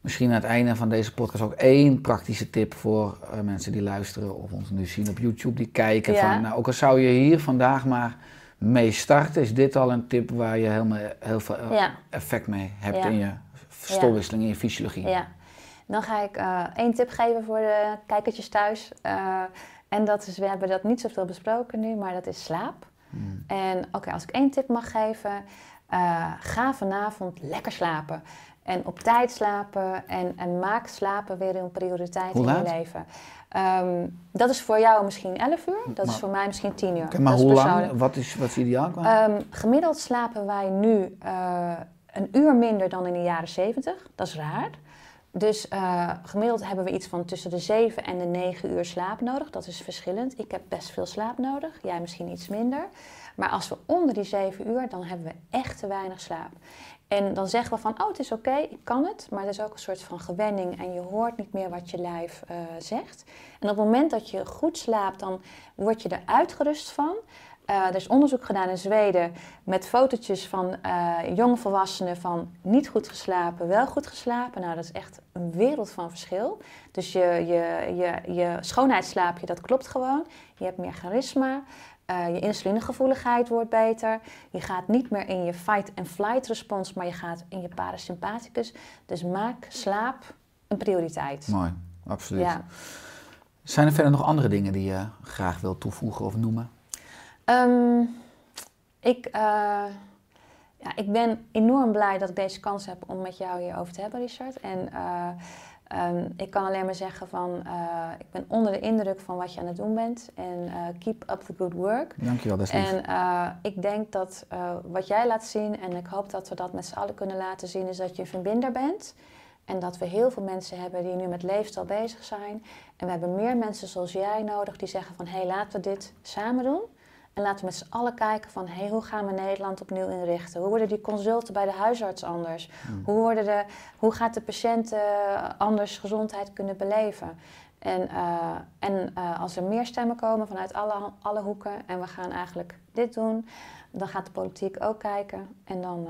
misschien aan het einde van deze podcast ook één praktische tip voor eh, mensen die luisteren of ons nu zien op YouTube, die kijken van, nou, ook al zou je hier vandaag maar mee starten, is dit al een tip waar je helemaal, heel veel Ja. effect mee hebt Ja. in je stofwisseling, in je fysiologie. Ja, dan ga ik eh, één tip geven voor de kijkertjes thuis. Eh, en dat is, we hebben dat niet zoveel besproken nu, maar dat is slaap. Hmm. En oké, als ik één tip mag geven, eh, ga vanavond lekker slapen. En op tijd slapen en, en maak slapen weer een prioriteit in je leven. Ehm, dat is voor jou misschien 11 uur, dat is voor mij misschien 10 uur. Maar dat is hoe lang? Wat is, wat is ideaal? Ehm, gemiddeld slapen wij nu eh, een uur minder dan in de jaren 70. Dat is raar. Dus eh, gemiddeld hebben we iets van tussen de 7 en de 9 uur slaap nodig. Dat is verschillend. Ik heb best veel slaap nodig, jij misschien iets minder. Maar als we onder die 7 uur, dan hebben we echt te weinig slaap. En dan zeggen we van, oh het is oké, ik kan het. Maar het is ook een soort van gewenning en je hoort niet meer wat je lijf eh, zegt. En op het moment dat je goed slaapt, dan word je er uitgerust van. Eh, er is onderzoek gedaan in Zweden met fotootjes van eh jonge volwassenen van niet goed geslapen, wel goed geslapen. Nou, dat is echt een wereld van verschil. Dus je, je, je, je schoonheidsslaapje, dat klopt gewoon. Je hebt meer charisma. Eh, je insulinegevoeligheid wordt beter. Je gaat niet meer in je fight-and-flight respons, maar je gaat in je parasympathicus. Dus maak slaap een prioriteit. Mooi, absoluut. Ja. Zijn er verder nog andere dingen die je graag wilt toevoegen of noemen? Ehm, ik, eh, ja, ik ben enorm blij dat ik deze kans heb om met jou hierover te hebben, Richard. En eh, ehm, ik kan alleen maar zeggen van, eh, ik ben onder de indruk van wat je aan het doen bent. En eh, keep up the good work. Dankjewel, dat is lief. En eh, ik denk dat wat jij laat zien, en ik hoop dat we dat met z'n allen kunnen laten zien, is dat je een verbinder bent. En dat we heel veel mensen hebben die nu met leefstijl bezig zijn. En we hebben meer mensen zoals jij nodig die zeggen van hé, hey, laten we dit samen doen. En laten we met z'n allen kijken van hey, hoe gaan we Nederland opnieuw inrichten? Hoe worden die consulten bij de huisarts anders? Hoe, worden de, hoe gaat de patiënt eh, anders gezondheid kunnen beleven? En, eh, en eh, als er meer stemmen komen vanuit alle, alle hoeken en we gaan eigenlijk dit doen, dan gaat de politiek ook kijken. En dan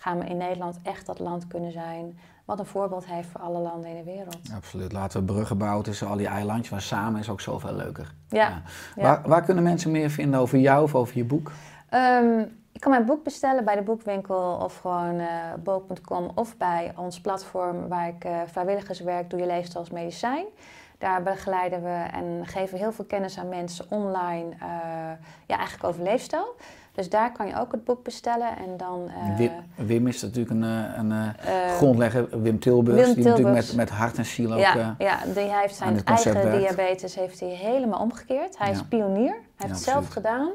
gaan we in Nederland echt dat land kunnen zijn wat een voorbeeld heeft voor alle landen in de wereld. Absoluut. Laten we bruggen bouwen tussen al die eilandjes, maar samen is ook zoveel leuker. Ja. ja. Waar, waar kunnen mensen meer vinden over jou of over je boek? Ehm, Je kan mijn boek bestellen bij de boekwinkel of gewoon uh, bol.com of bij ons platform waar ik uh, vrijwilligers werk, Doe je leefstijl als medicijn. Daar begeleiden we en geven heel veel kennis aan mensen online, uh, ja, eigenlijk over leefstijl. Dus daar kan je ook het boek bestellen. En dan, uh, Wim, Wim, is natuurlijk een, een uh, grondlegger, Wim Tilburgs, Wim die Tilburgs. natuurlijk met, met hart en ziel ook... Ja, ja die, hij heeft zijn eigen diabetes heeft hij helemaal omgekeerd. Hij ja. is pionier, hij heeft het zelf gedaan.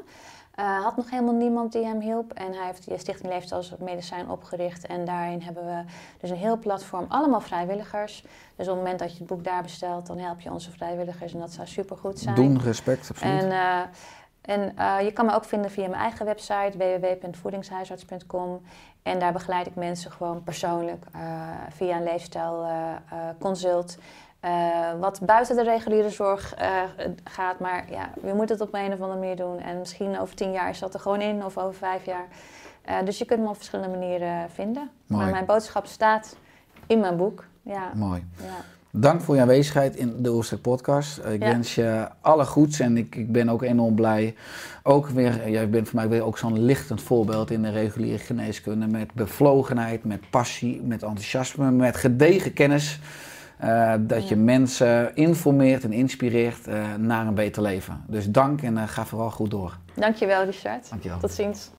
Had nog helemaal niemand die hem hielp. En hij heeft de Stichting Leefstijl als medicijn opgericht. En daarin hebben we dus een heel platform, allemaal vrijwilligers. Dus op het moment dat je het boek daar bestelt, dan help je onze vrijwilligers. En dat zou supergoed zijn. Doen, respect, absoluut. En, en uh, je kan me ook vinden via mijn eigen website, www.voedingshuisarts.com. En daar begeleid ik mensen gewoon persoonlijk via een leefstijlconsult. Uh, wat buiten de reguliere zorg gaat. Maar ja, we moeten het op een of andere manier doen. En misschien over tien jaar is dat er gewoon in, of over vijf jaar. Dus je kunt me op verschillende manieren vinden. Mooi. Maar mijn boodschap staat in mijn boek. Ja. Mooi. Ja. Dank voor je aanwezigheid in de Oorster Podcast. Ik Ja. wens je alle goeds en ik, ik ben ook enorm blij. Ook weer, jij bent voor mij weer ook zo'n lichtend voorbeeld in de reguliere geneeskunde. Met bevlogenheid, met passie, met enthousiasme, met gedegen kennis. eh, dat je mensen informeert en inspireert eh, naar een beter leven. Dus dank en eh, ga vooral goed door. Dankjewel, Richard. Dankjewel. Tot ziens.